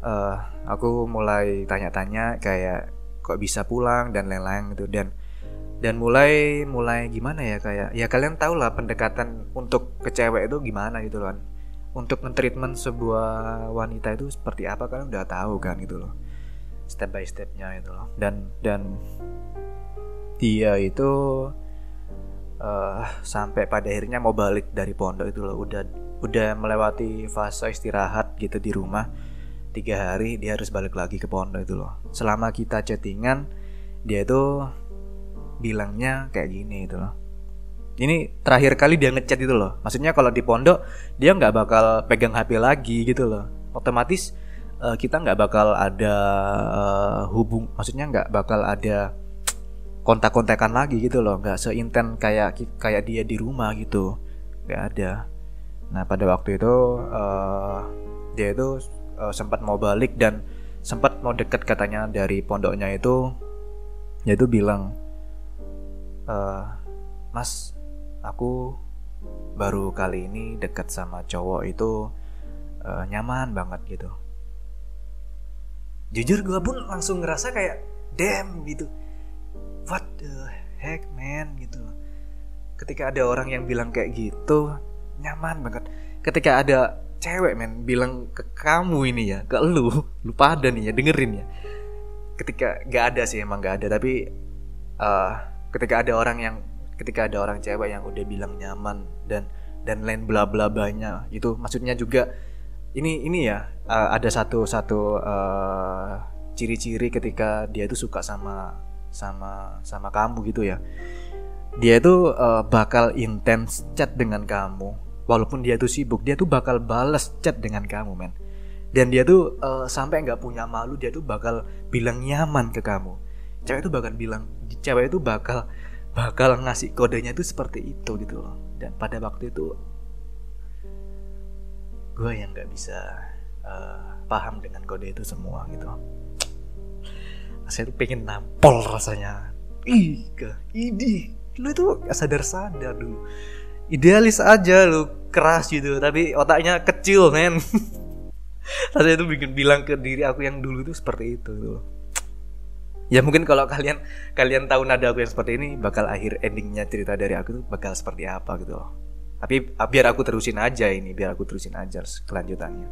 Uh, aku mulai tanya-tanya kayak kok bisa pulang? dan lain-lain gitu. Dan dan mulai mulai gimana ya kayak ya kalian tahu lah pendekatan untuk ke cewek itu gimana gitu loh kan untuk mentreatment sebuah wanita itu seperti apa kalian udah tahu kan gitu loh. Step by stepnya itu loh. Dan dan dia itu uh, sampai pada akhirnya mau balik dari pondok itu loh. Udah udah melewati fase istirahat gitu di rumah. Tiga hari dia harus balik lagi ke pondok itu loh. Selama kita chattingan dia itu bilangnya kayak gini itu loh ini terakhir kali dia ngechat itu loh. Maksudnya kalau di pondok dia nggak bakal pegang HP lagi gitu loh. Otomatis uh, kita nggak bakal ada uh, hubung maksudnya nggak bakal ada kontak-kontakan lagi gitu loh. Nggak seinten kayak kayak dia di rumah gitu. Nggak ada. Nah pada waktu itu uh, dia itu uh, sempat mau balik dan sempat mau deket katanya dari pondoknya itu. Dia itu bilang uh, mas aku baru kali ini dekat sama cowok itu uh, nyaman banget gitu. Jujur gue pun langsung ngerasa kayak damn gitu. What the heck man gitu. Ketika ada orang yang bilang kayak gitu nyaman banget. Ketika ada cewek men bilang ke kamu ini ya ke lu lu pada nih ya dengerin ya. Ketika gak ada sih emang gak ada. Tapi uh, ketika ada orang yang ketika ada orang cewek yang udah bilang nyaman dan dan lain bla bla banyak itu maksudnya juga ini ini ya uh, ada satu satu uh, ciri-ciri ketika dia itu suka sama sama sama kamu gitu ya. Dia itu uh, bakal intens chat dengan kamu. Walaupun dia tuh sibuk dia tuh bakal balas chat dengan kamu men. Dan dia tuh uh, sampai nggak punya malu dia tuh bakal bilang nyaman ke kamu. Cewek itu bakal bilang cewek itu bakal bakal ngasih kodenya itu seperti itu gitu loh. Dan pada waktu itu gue yang nggak bisa uh, paham dengan kode itu semua gitu. Saya tuh pengen nampol rasanya. Ih ke idi. Lu itu gak sadar sadar dulu. Idealis aja lu keras gitu. Tapi otaknya kecil men. Rasanya itu bikin bilang ke diri aku yang dulu itu seperti itu tuh ya mungkin kalau kalian kalian tahu nada aku yang seperti ini bakal akhir endingnya cerita dari aku tuh bakal seperti apa gitu loh. Tapi ah, biar aku terusin aja ini biar aku terusin aja kelanjutannya.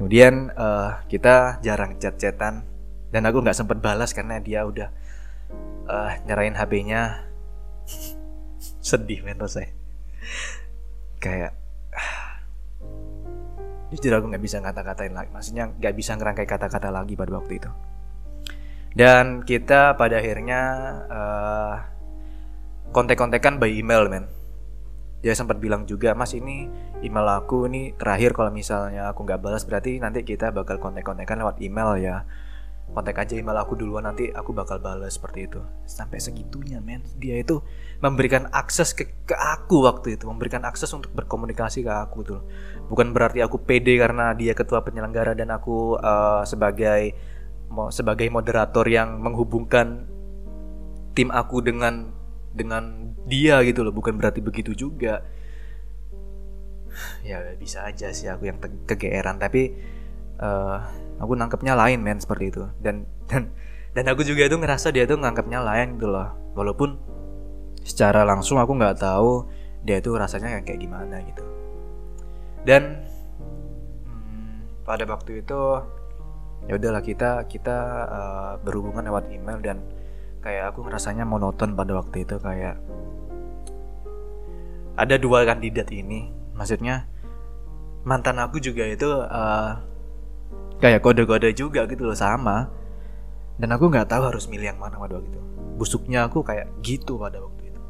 Kemudian uh, kita jarang chat-chatan dan aku nggak sempet balas karena dia udah uh, nyerahin HP-nya sedih men saya kayak jujur aku nggak bisa ngata-katain lagi maksudnya nggak bisa ngerangkai kata-kata lagi pada waktu itu dan kita pada akhirnya uh, kontek-kontekan by email men. Dia sempat bilang juga mas ini email aku ini terakhir kalau misalnya aku nggak balas berarti nanti kita bakal kontek-kontekan lewat email ya. Kontak aja email aku duluan nanti aku bakal balas seperti itu. Sampai segitunya men. Dia itu memberikan akses ke, ke aku waktu itu memberikan akses untuk berkomunikasi ke aku tuh. Bukan berarti aku pede karena dia ketua penyelenggara dan aku uh, sebagai sebagai moderator yang menghubungkan tim aku dengan dengan dia gitu loh. Bukan berarti begitu juga. Ya bisa aja sih aku yang kegeeran. Tapi uh, aku nangkepnya lain men seperti itu. Dan dan dan aku juga itu ngerasa dia tuh nangkepnya lain gitu loh. Walaupun secara langsung aku nggak tahu dia itu rasanya kayak gimana gitu. Dan hmm, pada waktu itu ya udahlah kita kita uh, berhubungan lewat email dan kayak aku ngerasanya monoton pada waktu itu kayak ada dua kandidat ini. Maksudnya mantan aku juga itu uh, kayak kode-kode juga gitu loh sama. Dan aku nggak tahu harus milih yang mana pada waktu itu. Busuknya aku kayak gitu pada waktu itu.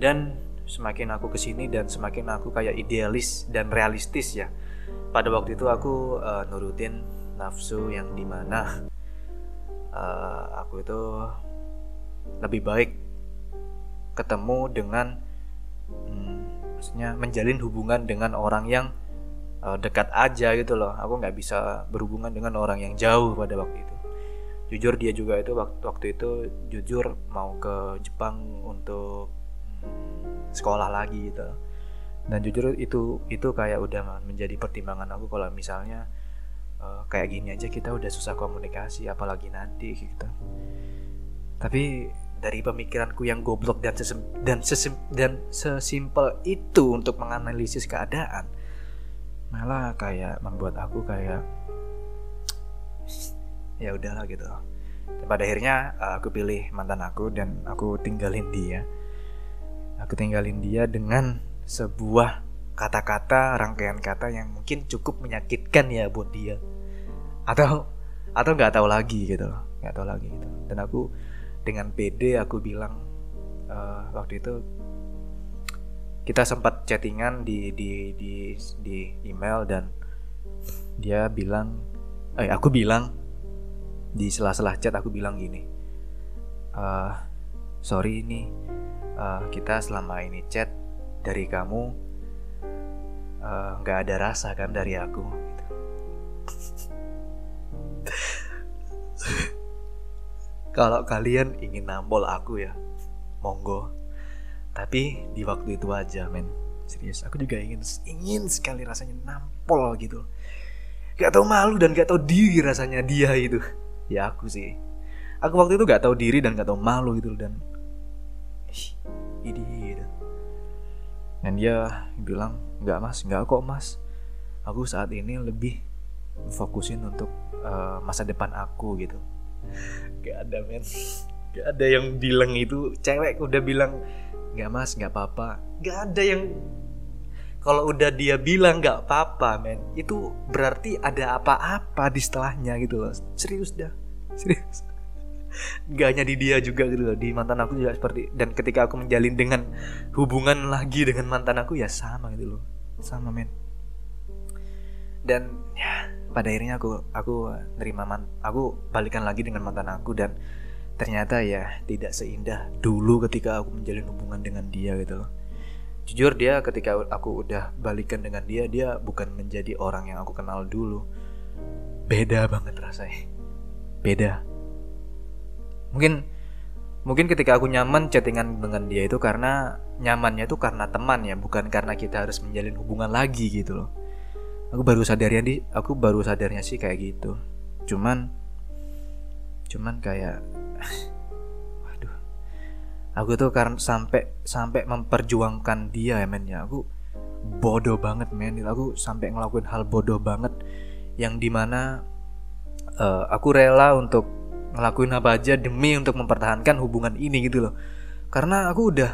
Dan semakin aku ke sini dan semakin aku kayak idealis dan realistis ya pada waktu itu aku uh, nurutin nafsu yang di mana uh, aku itu lebih baik ketemu dengan hmm, maksudnya menjalin hubungan dengan orang yang uh, dekat aja gitu loh. Aku nggak bisa berhubungan dengan orang yang jauh pada waktu itu. Jujur dia juga itu waktu waktu itu jujur mau ke Jepang untuk hmm, sekolah lagi gitu. Dan jujur itu itu kayak udah menjadi pertimbangan aku kalau misalnya uh, kayak gini aja kita udah susah komunikasi apalagi nanti gitu. Tapi dari pemikiranku yang goblok dan sesem, dan sesem, dan sesimpel itu untuk menganalisis keadaan malah kayak membuat aku kayak ya udahlah gitu. Dan pada akhirnya uh, aku pilih mantan aku dan aku tinggalin dia. Aku tinggalin dia dengan sebuah kata-kata rangkaian kata yang mungkin cukup menyakitkan ya buat dia atau atau nggak tahu lagi gitu loh nggak tahu lagi gitu dan aku dengan PD aku bilang uh, waktu itu kita sempat chattingan di di di di email dan dia bilang eh aku bilang di sela-sela chat aku bilang gini uh, sorry ini uh, kita selama ini chat dari kamu nggak uh, ada rasa kan dari aku gitu. kalau kalian ingin nampol aku ya monggo. Tapi di waktu itu aja men. Serius aku juga ingin ingin sekali rasanya nampol gitu. Gak tau malu dan gak tau diri rasanya dia itu. Ya aku sih. Aku waktu itu gak tahu diri dan gak tahu malu gitu dan ini gitu. dan dia bilang nggak mas. Nggak kok mas. Aku saat ini lebih fokusin untuk uh, masa depan aku gitu. Gak ada men. Gak ada yang bilang itu. Cewek udah bilang nggak mas nggak apa-apa. Gak ada yang kalau udah dia bilang nggak apa-apa men itu berarti ada apa-apa di setelahnya gitu loh. Serius dah. Serius. Gak hanya di dia juga gitu loh di mantan aku juga seperti dan ketika aku menjalin dengan hubungan lagi dengan mantan aku ya sama gitu loh. Sama men. Dan ya pada akhirnya aku aku nerima man, aku balikan lagi dengan mantan aku dan ternyata ya tidak seindah dulu ketika aku menjalin hubungan dengan dia gitu loh. Jujur dia ketika aku udah balikan dengan dia dia bukan menjadi orang yang aku kenal dulu. Beda banget rasanya. Beda. Mungkin mungkin ketika aku nyaman chattingan dengan dia itu karena nyamannya itu karena teman ya bukan karena kita harus menjalin hubungan lagi gitu loh aku baru sadarnya di aku baru sadarnya sih kayak gitu. Cuman cuman kayak aku tuh karena sampai sampai memperjuangkan dia ya men ya. Aku bodoh banget men. Aku sampai ngelakuin hal bodoh banget yang di mana uh, aku rela untuk ngelakuin apa aja demi untuk mempertahankan hubungan ini gitu loh. Karena aku udah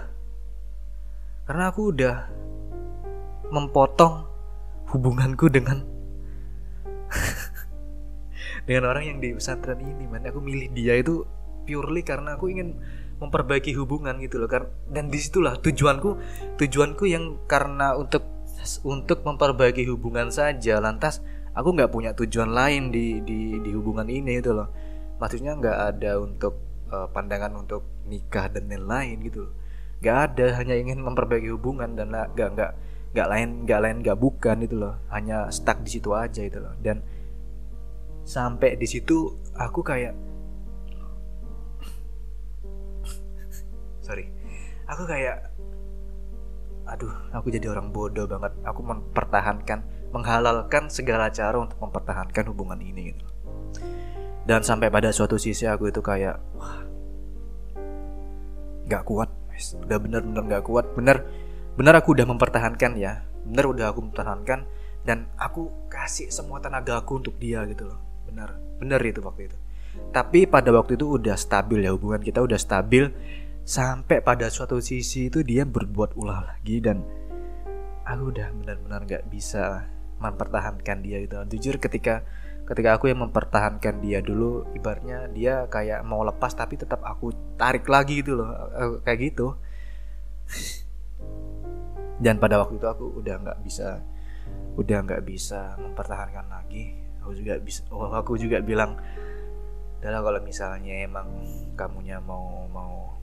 karena aku udah mempotong hubunganku dengan dengan orang yang di pesantren ini man. Aku milih dia itu purely karena aku ingin memperbaiki hubungan gitu loh dan di situlah tujuanku tujuanku yang karena untuk untuk memperbaiki hubungan saja. Lantas aku nggak punya tujuan lain di di di hubungan ini itu loh. Maksudnya nggak ada untuk uh, pandangan untuk nikah dan lain-lain gitu nggak ada hanya ingin memperbaiki hubungan dan nggak nggak nggak lain nggak lain nggak bukan itu loh. Hanya stuck di situ aja itu loh. Dan sampai di situ aku kayak sorry aku kayak aduh aku jadi orang bodoh banget. Aku mempertahankan menghalalkan segala cara untuk mempertahankan hubungan ini gitu. Dan sampai pada suatu sisi aku itu kayak nggak kuat udah bener-bener nggak kuat. Bener bener aku udah mempertahankan ya. Bener udah aku mempertahankan dan aku kasih semua tenaga aku untuk dia gitu loh. Bener bener itu waktu itu. Tapi pada waktu itu udah stabil ya hubungan kita udah stabil. Sampai pada suatu sisi itu dia berbuat ulah lagi dan aku udah benar-benar nggak bisa mempertahankan dia gitu. Jujur ketika ketika aku yang mempertahankan dia dulu ibaratnya dia kayak mau lepas tapi tetap aku tarik lagi gitu loh. Eh, kayak gitu dan pada waktu itu aku udah nggak bisa udah nggak bisa mempertahankan lagi. Aku juga bisa oh, aku juga bilang adalah kalau misalnya emang kamunya mau mau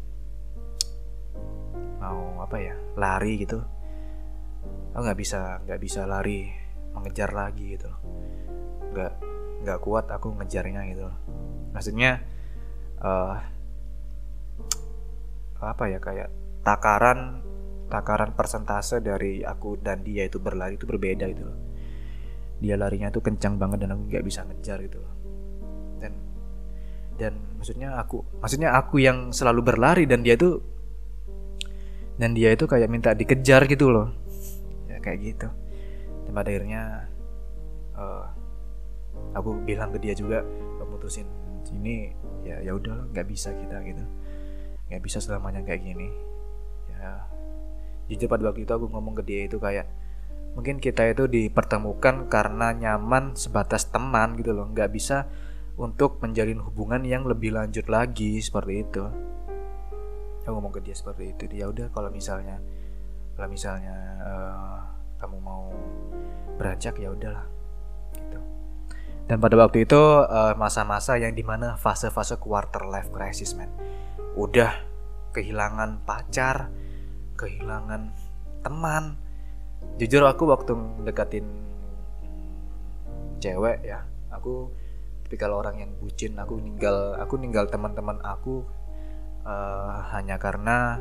mau apa ya lari gitu aku nggak bisa nggak bisa lari mengejar lagi gitu nggak nggak kuat aku ngejarnya gitu maksudnya uh, apa ya kayak takaran takaran persentase dari aku dan dia itu berlari itu berbeda gitu loh. Dia larinya tuh kencang banget dan aku nggak bisa ngejar gitu loh. Dan dan maksudnya aku maksudnya aku yang selalu berlari dan dia tuh dan dia itu kayak minta dikejar gitu loh. Ya kayak gitu. Dan pada akhirnya uh, aku bilang ke dia juga memutusin ini ya ya udah nggak bisa kita gitu. Nggak bisa selamanya kayak gini. Ya jujur pada waktu itu aku ngomong ke dia itu kayak mungkin kita itu dipertemukan karena nyaman sebatas teman gitu loh. Nggak bisa untuk menjalin hubungan yang lebih lanjut lagi seperti itu. Aku ngomong ke dia seperti itu dia udah kalau misalnya kalau misalnya uh, kamu mau beranjak ya udahlah gitu. Dan pada waktu itu uh, masa-masa yang di mana fase-fase quarter life crisis man udah kehilangan pacar kehilangan teman. Jujur aku waktu deketin cewek ya aku tapi kalau orang yang bucin. Aku ninggal aku ninggal teman-teman aku uh, hanya karena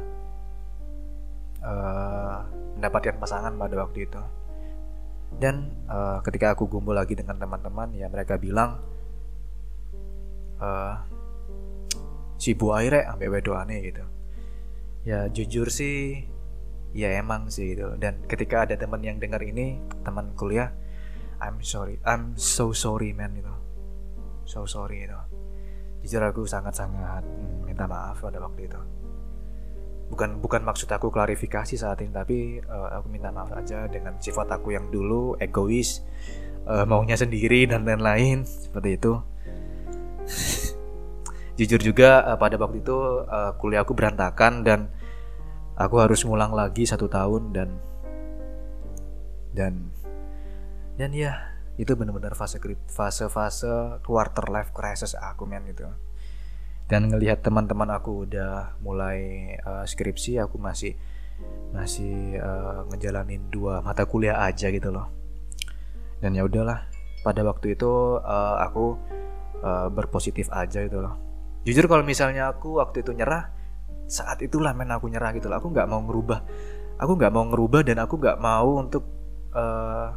uh, mendapatkan pasangan pada waktu itu. Dan uh, ketika aku kumpul lagi dengan teman-teman ya mereka bilang uh, si bu aire ambil wedoane gitu ya jujur sih ya emang sih gitu. Dan ketika ada teman yang dengar ini teman kuliah I'm sorry I'm so sorry man gitu. So sorry itu jujur aku sangat-sangat hmm, minta maaf pada waktu itu. Bukan bukan maksud aku klarifikasi saat ini tapi uh, aku minta maaf aja dengan sifat aku yang dulu egois uh, maunya sendiri dan lain-lain seperti itu jujur juga uh, pada waktu itu uh, kuliah aku berantakan dan aku harus ngulang lagi satu tahun dan dan dan ya itu benar-benar fase fase fase quarter life crisis aku men gitu. Dan ngelihat teman-teman aku udah mulai uh, skripsi aku masih masih uh, ngejalanin dua mata kuliah aja gitu loh. Dan ya udahlah pada waktu itu uh, aku uh, berpositif aja gitu loh jujur kalau misalnya aku waktu itu nyerah saat itulah men aku nyerah gitu loh. Aku nggak mau ngerubah. Aku nggak mau ngerubah dan aku nggak mau untuk uh,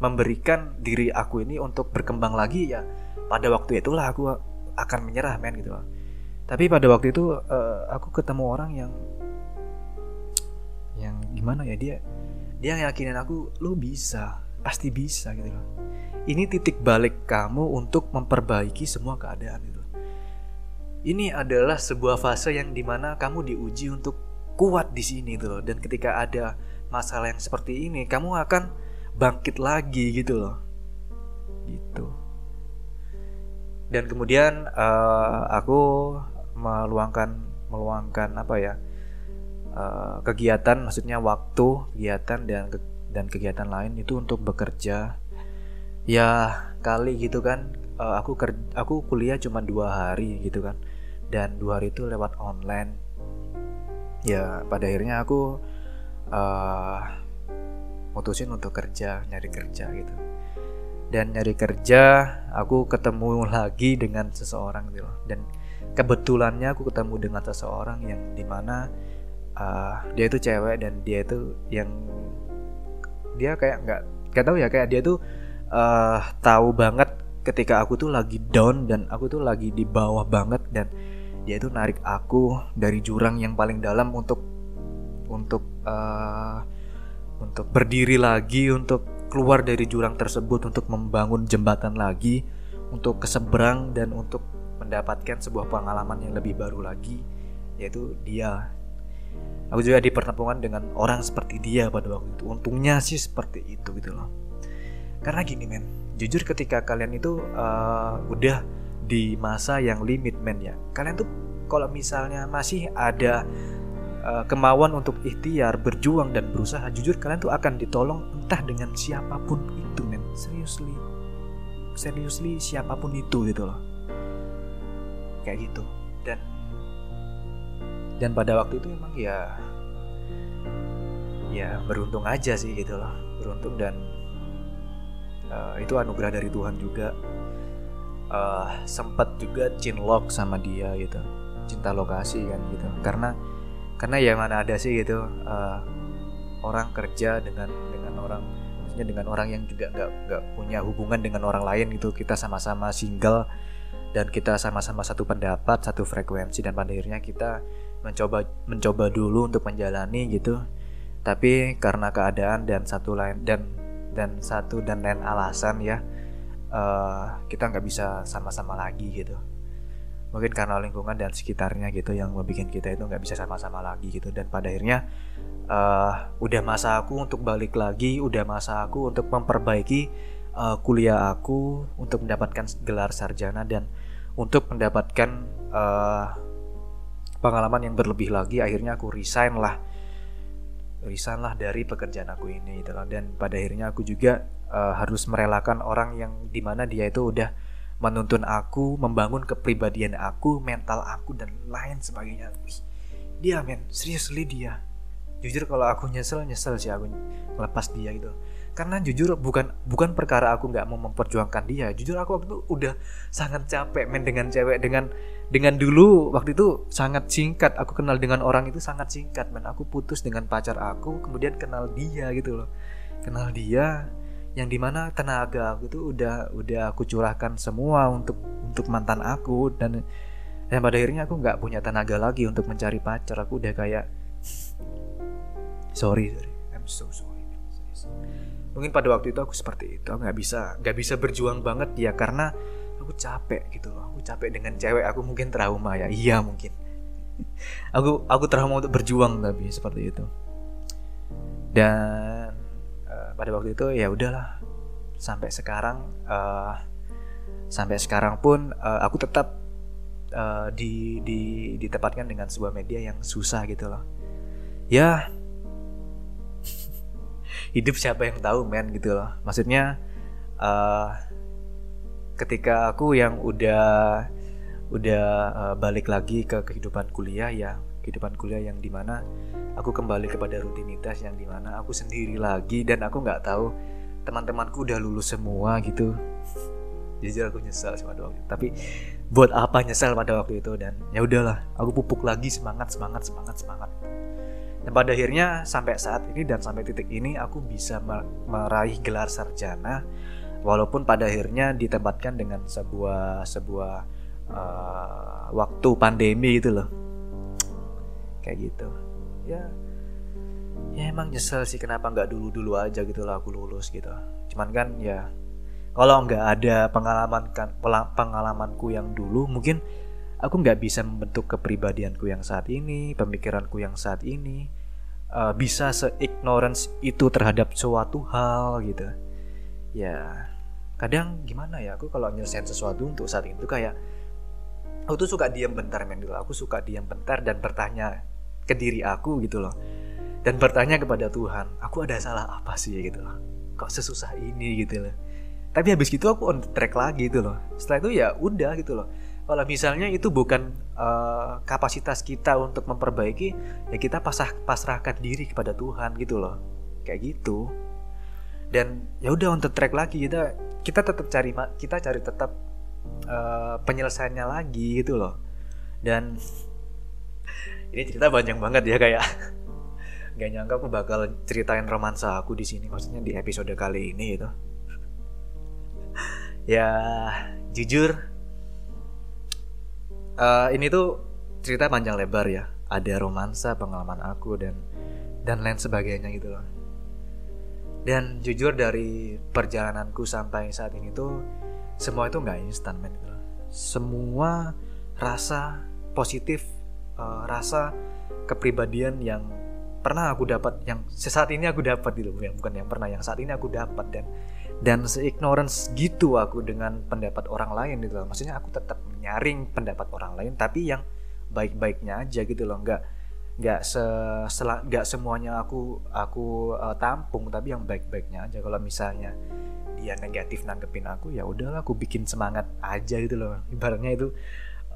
memberikan diri aku ini untuk berkembang lagi ya pada waktu itulah aku akan menyerah men gitu tapi pada waktu itu uh, aku ketemu orang yang yang gimana ya dia dia yakinin aku lu bisa pasti bisa gitu loh. Ini titik balik kamu untuk memperbaiki semua keadaan itu ini adalah sebuah fase yang di mana kamu diuji untuk kuat di sini tuh dan ketika ada masalah yang seperti ini kamu akan bangkit lagi gitu loh. Gitu. Dan kemudian uh, aku meluangkan meluangkan apa ya uh, kegiatan maksudnya waktu kegiatan dan ke, dan kegiatan lain itu untuk bekerja. Ya kali gitu kan. Uh, aku ker, aku kuliah cuma dua hari gitu kan dan dua hari itu lewat online. Ya pada akhirnya aku uh, mutusin untuk kerja nyari kerja gitu. Dan nyari kerja aku ketemu lagi dengan seseorang gitu dan kebetulannya aku ketemu dengan seseorang yang di mana uh, dia itu cewek dan dia itu yang dia kayak nggak kayak tahu ya kayak dia tuh uh, tahu banget ketika aku tuh lagi down dan aku tuh lagi di bawah banget dan dia itu narik aku dari jurang yang paling dalam untuk untuk uh, untuk berdiri lagi, untuk keluar dari jurang tersebut, untuk membangun jembatan lagi, untuk keseberang dan untuk mendapatkan sebuah pengalaman yang lebih baru lagi, yaitu dia. Aku juga dipertemukan dengan orang seperti dia pada waktu itu. Untungnya sih seperti itu gitu loh. Karena gini men, jujur ketika kalian itu uh, udah di masa yang limit men ya, kalian tuh kalau misalnya masih ada uh, kemauan untuk ikhtiar, berjuang dan berusaha, jujur kalian tuh akan ditolong entah dengan siapa pun itu, men. Seriously. Seriously siapa pun itu gitu loh. Kayak gitu. Dan dan pada waktu itu emang ya ya beruntung aja sih gitu loh. Beruntung dan uh, itu anugerah dari Tuhan juga. Uh, sempat juga cinlok sama dia gitu. Cinta lokasi kan gitu. Karena karena ya mana ada sih gitu uh, orang kerja dengan dengan orang maksudnya dengan orang yang juga nggak nggak punya hubungan dengan orang lain gitu. Kita sama-sama single dan kita sama-sama satu pendapat satu frekuensi dan pada akhirnya kita mencoba mencoba dulu untuk menjalani gitu. Tapi karena keadaan dan satu lain dan dan satu dan lain alasan ya uh, kita nggak bisa sama-sama lagi gitu. Mungkin karena lingkungan dan sekitarnya gitu yang membuat kita itu nggak bisa sama-sama lagi gitu. Dan pada akhirnya uh, udah masa aku untuk balik lagi udah masa aku untuk memperbaiki uh, kuliah aku untuk mendapatkan gelar sarjana dan untuk mendapatkan uh, pengalaman yang berlebih lagi akhirnya aku resign lah. Resign lah dari pekerjaan aku ini gitu dan pada akhirnya aku juga uh, harus merelakan orang yang di mana dia itu udah menuntun aku, membangun kepribadian aku, mental aku dan lain sebagainya. Dia men, serius li dia. Jujur kalau aku nyesel nyesel sih aku melepas dia gitu. Karena jujur bukan bukan perkara aku nggak mau memperjuangkan dia. Jujur aku waktu itu udah sangat capek men dengan cewek dengan dengan dulu waktu itu sangat singkat aku kenal dengan orang itu sangat singkat men aku putus dengan pacar aku kemudian kenal dia gitu loh kenal dia yang di mana tenaga aku tuh udah udah aku curahkan semua untuk untuk mantan aku. Dan dan pada akhirnya aku nggak punya tenaga lagi untuk mencari pacar. Aku udah kayak sorry sorry. I'm so sorry. Mungkin pada waktu itu aku seperti itu. Nggak bisa nggak bisa berjuang banget ya karena aku capek gitu loh. Aku capek dengan cewek aku mungkin trauma ya. Iya mungkin. Aku aku trauma untuk berjuang tapi seperti itu. Dan pada waktu itu ya udahlah. Sampai sekarang uh, sampai sekarang pun uh, aku tetap uh, di, di ditempatkan dengan sebuah media yang susah gitu loh. Ya hidup siapa yang tahu men gitu loh. Maksudnya uh, ketika aku yang udah udah uh, balik lagi ke kehidupan kuliah ya kehidupan kuliah yang di mana aku kembali kepada rutinitas yang di mana aku sendiri lagi dan aku nggak tahu teman-temanku udah lulus semua gitu. Jujur aku pada waktu itu. Tapi buat apa nyesal pada waktu itu? Dan ya udahlah aku pupuk lagi semangat semangat semangat semangat. Dan pada akhirnya sampai saat ini dan sampai titik ini aku bisa meraih gelar sarjana walaupun pada akhirnya ditempatkan dengan sebuah sebuah uh, waktu pandemi gitu loh kayak gitu. Ya ya emang nyesel sih kenapa nggak dulu dulu aja gitu lah aku lulus gitu. Cuman kan ya kalau nggak ada pengalaman kan pengalamanku yang dulu mungkin aku nggak bisa membentuk kepribadianku yang saat ini pemikiranku yang saat ini. Uh, bisa se ignorance itu terhadap suatu hal gitu. Ya kadang gimana ya aku kalau nyelesain sesuatu untuk saat itu kayak aku tuh suka diam bentar men dulu aku suka diam bentar dan bertanya ke diri aku gitu loh. Dan bertanya kepada Tuhan aku ada salah apa sih? gitu loh. Kok sesusah ini? gitu loh. Tapi habis gitu aku on track lagi gitu loh. Setelah itu ya udah gitu loh. Kalau misalnya itu bukan uh, kapasitas kita untuk memperbaiki ya kita pasah pasrahkan diri kepada Tuhan gitu loh. Kayak gitu. Dan ya udah on track lagi kita kita tetap cari kita cari tetap uh, penyelesaiannya lagi gitu loh. Dan ini cerita panjang banget ya kayak nggak nyangka aku bakal ceritain romansa aku di sini maksudnya di episode kali ini itu ya jujur uh, ini tuh cerita panjang lebar ya. Ada romansa pengalaman aku dan dan lain sebagainya gitu loh. Dan jujur dari perjalananku sampai saat ini tuh semua itu nggak instan men gitu semua rasa positif uh, rasa kepribadian yang pernah aku dapat yang sesaat ini aku dapat gitu yang bukan yang pernah yang saat ini aku dapat dan dan seignorance gitu aku dengan pendapat orang lain gitu loh. Maksudnya aku tetap menyaring pendapat orang lain tapi yang baik-baiknya aja gitu loh. Nggak nggak se nggak semuanya aku aku uh, tampung tapi yang baik-baiknya aja. Kalau misalnya dia negatif nanggepin aku ya udahlah aku bikin semangat aja gitu loh. Ibaratnya itu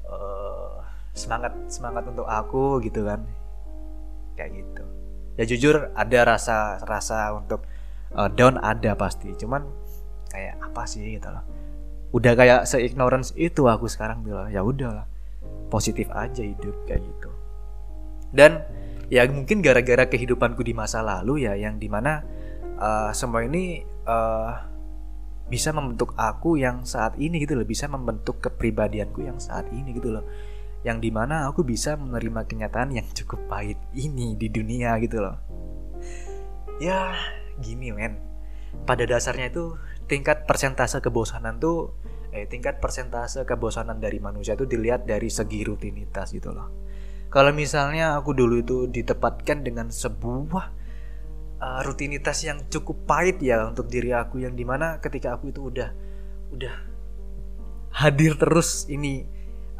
uh, semangat semangat untuk aku gitu kan. Kayak gitu. Ya jujur ada rasa rasa untuk uh, down ada pasti. Cuman kayak apa sih gitu loh. Udah kayak se ignorance itu aku sekarang loh. Ya udahlah positif aja hidup kayak gitu. Dan ya mungkin gara-gara kehidupanku di masa lalu ya yang di mana uh, semua ini uh, bisa membentuk aku yang saat ini gitu loh. Bisa membentuk kepribadianku yang saat ini gitu loh yang di mana aku bisa menerima kenyataan yang cukup pahit ini di dunia gitu loh. Ya gini men. Pada dasarnya itu tingkat persentase kebosanan tuh eh tingkat persentase kebosanan dari manusia itu dilihat dari segi rutinitas gitu loh. Kalau misalnya aku dulu itu ditempatkan dengan sebuah uh, rutinitas yang cukup pahit ya untuk diri aku yang di mana ketika aku itu udah udah hadir terus ini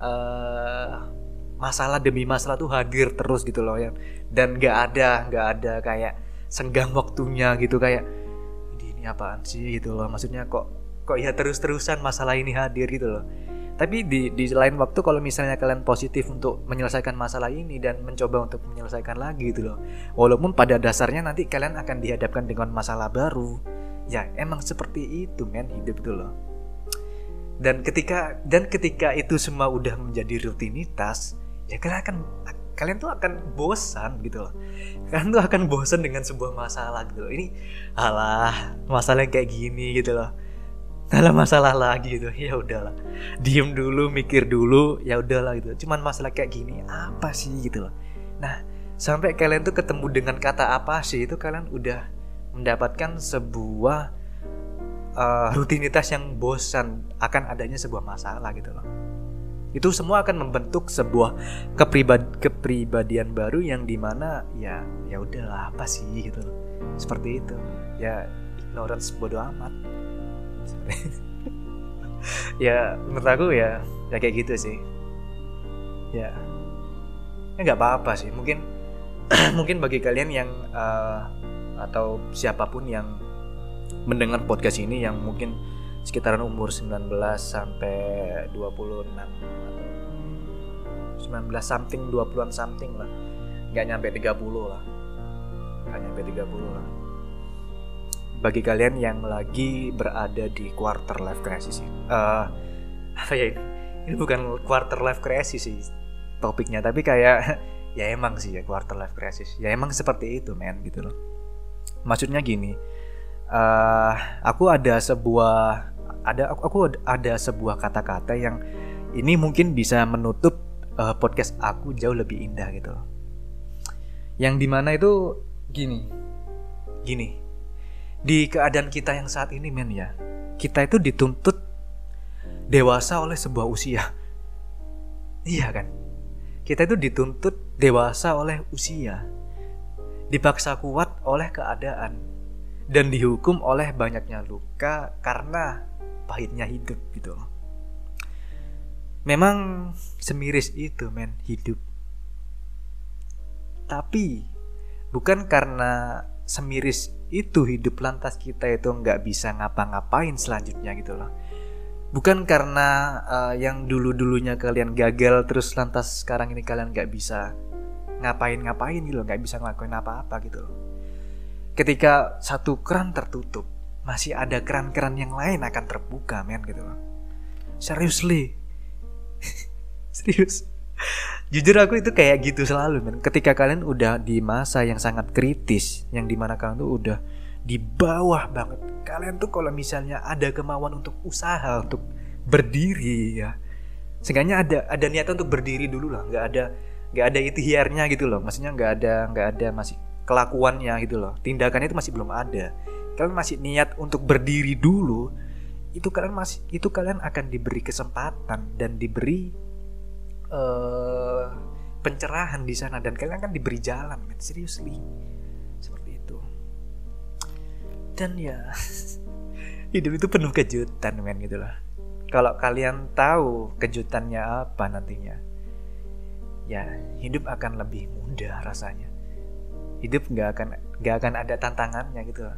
uh, masalah demi masalah tuh hadir terus gitu loh yang dan gak ada gak ada kayak senggang waktunya gitu kayak ini, ini apaan sih? gitu loh. Maksudnya kok kok ya terus-terusan masalah ini hadir gitu loh. Tapi di di lain waktu kalau misalnya kalian positif untuk menyelesaikan masalah ini dan mencoba untuk menyelesaikan lagi gitu loh. Walaupun pada dasarnya nanti kalian akan dihadapkan dengan masalah baru. Ya emang seperti itu men hidup itu loh dan ketika dan ketika itu semua udah menjadi rutinitas ya kalian akan kalian tuh akan bosan gitu loh. Kalian tuh akan bosan dengan sebuah masalah gitu loh. Ini alah masalah yang kayak gini gitu loh. Alah masalah lagi gitu. Ya udahlah. Diem dulu mikir dulu ya udahlah gitu. Cuman masalah kayak gini apa sih gitu loh. Nah sampai kalian tuh ketemu dengan kata apa sih itu kalian udah mendapatkan sebuah uh, rutinitas yang bosan akan adanya sebuah masalah gitu loh. Itu semua akan membentuk sebuah kepribad kepribadian baru yang di mana ya ya udahlah apa sih gitu loh. Seperti itu. Ya ignorance bodoh amat. Ya menurut aku ya ya kayak gitu sih. Ya. Ya nggak apa-apa sih. Mungkin mungkin bagi kalian yang uh, atau siapa pun yang mendengar podcast ini yang mungkin sekitaran umur 19 sampai 26 atau 19 something 20-an something lah. Nggak nyampe 30 lah. Nggak nyampe 30 lah. Bagi kalian yang lagi berada di quarter life crisis uh, apa ya ini? ini bukan quarter life crisis sih topiknya tapi kayak ya emang sih ya quarter life crisis. Ya emang seperti itu men gitu loh. Maksudnya gini uh, aku ada sebuah ada aku ada sebuah kata-kata yang ini mungkin bisa menutup uh, podcast aku jauh lebih indah gitu loh. Yang di mana itu gini. Gini. Di keadaan kita yang saat ini men ya kita itu dituntut dewasa oleh sebuah usia. Iya kan? Kita itu dituntut dewasa oleh usia. Dipaksa kuat oleh keadaan dan dihukum oleh banyaknya luka karena pahitnya hidup gitu. Memang semiris itu men hidup. Tapi bukan karena semiris itu hidup lantas kita itu nggak bisa ngapa-ngapain selanjutnya gitu loh. Bukan karena uh, yang dulu-dulunya kalian gagal terus lantas sekarang ini kalian nggak bisa ngapain-ngapain gitu loh nggak bisa ngelakuin apa-apa gitu loh ketika satu keran tertutup masih ada keran-keran yang lain akan terbuka men gitu loh. Seriously. Serius. Jujur aku itu kayak gitu selalu men. Ketika kalian udah di masa yang sangat kritis yang di mana kalian tuh udah di bawah banget kalian tuh kalau misalnya ada kemauan untuk usaha untuk berdiri ya. Seenggaknya ada ada niatan untuk berdiri dulu lah. Nggak ada nggak ada ikhtiarnya gitu loh. Maksudnya nggak ada nggak ada masih kelakuannya gitu loh. Tindakannya itu masih belum ada. Kalian masih niat untuk berdiri dulu itu kalian masih itu kalian akan diberi kesempatan dan diberi uh, pencerahan di sana dan kalian akan diberi jalan man seriously. Seperti itu. Dan ya hidup itu penuh kejutan men gitu lah kalau kalian tahu kejutannya apa nantinya ya hidup akan lebih mudah rasanya hidup nggak akan nggak akan ada tantangannya gitu. Lah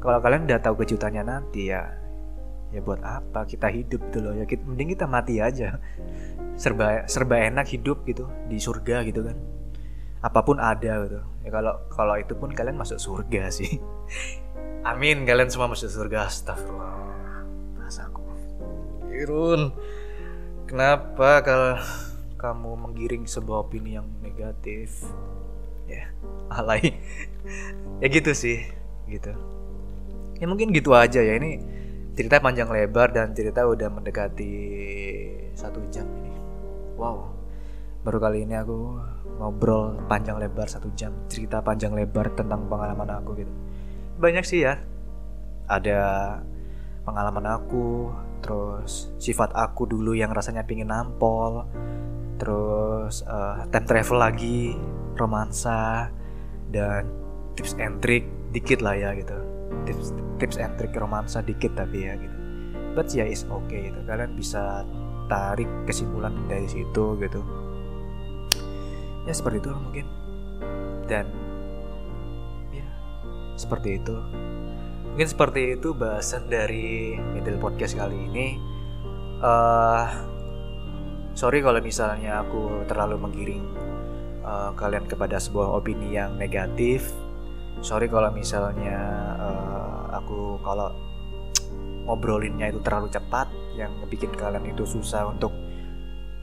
kalau kalian udah tahu kejutannya nanti ya ya buat apa kita hidup gitu loh. Ya kita, mending kita mati aja. Serba serba enak hidup gitu di surga gitu kan. Apa pun ada gitu. Ya kalau kalau itu pun kalian masuk surga sih. Amin kalian semua masuk surga. Astagfirullah. Aku Irun kenapa kalau kamu menggiring sebuah opini yang negatif ya alay. Ya gitu sih gitu. Ya mungkin gitu aja ya ini cerita panjang lebar dan cerita udah mendekati satu jam ini. Wow baru kali ini aku ngobrol panjang lebar satu jam cerita panjang lebar tentang pengalaman aku gitu. Banyak sih ya. Ada pengalaman aku terus sifat aku dulu yang rasanya pingin nampol terus uh, time travel lagi romansa dan tips and trick dikit lah ya gitu. Tips tips and trick romansa dikit tapi ya gitu. But ya is okay gitu. Kalian bisa tarik kesimpulan dari situ gitu. Ya seperti itu mungkin. Dan ya seperti itu. Mungkin seperti itu bahasan dari middle podcast kali ini. Uh, sorry kalau misalnya aku terlalu menggiring uh, kalian kepada sebuah opini yang negatif. Sorry kalau misalnya uh, aku kalau ngobrolinnya itu terlalu cepat yang bikin kalian itu susah untuk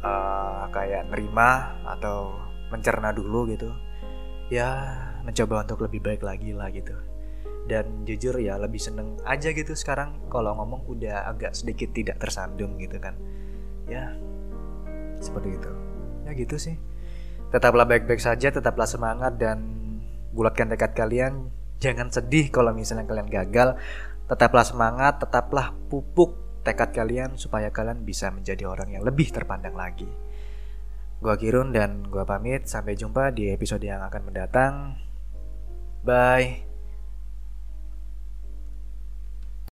uh, kayak nerima atau mencerna dulu gitu. Ya mencoba untuk lebih baik lagi lah gitu. Dan jujur ya lebih seneng aja gitu sekarang. Kalau ngomong udah agak sedikit tidak tersandung gitu kan. Ya seperti itu. Ya gitu sih tetaplah baik-baik saja tetaplah semangat dan bulatkan tekad kalian jangan sedih kalau misalnya kalian gagal tetaplah semangat tetaplah pupuk tekad kalian supaya kalian bisa menjadi orang yang lebih terpandang lagi Gua Kirun dan gua pamit sampai jumpa di episode yang akan mendatang. Bye.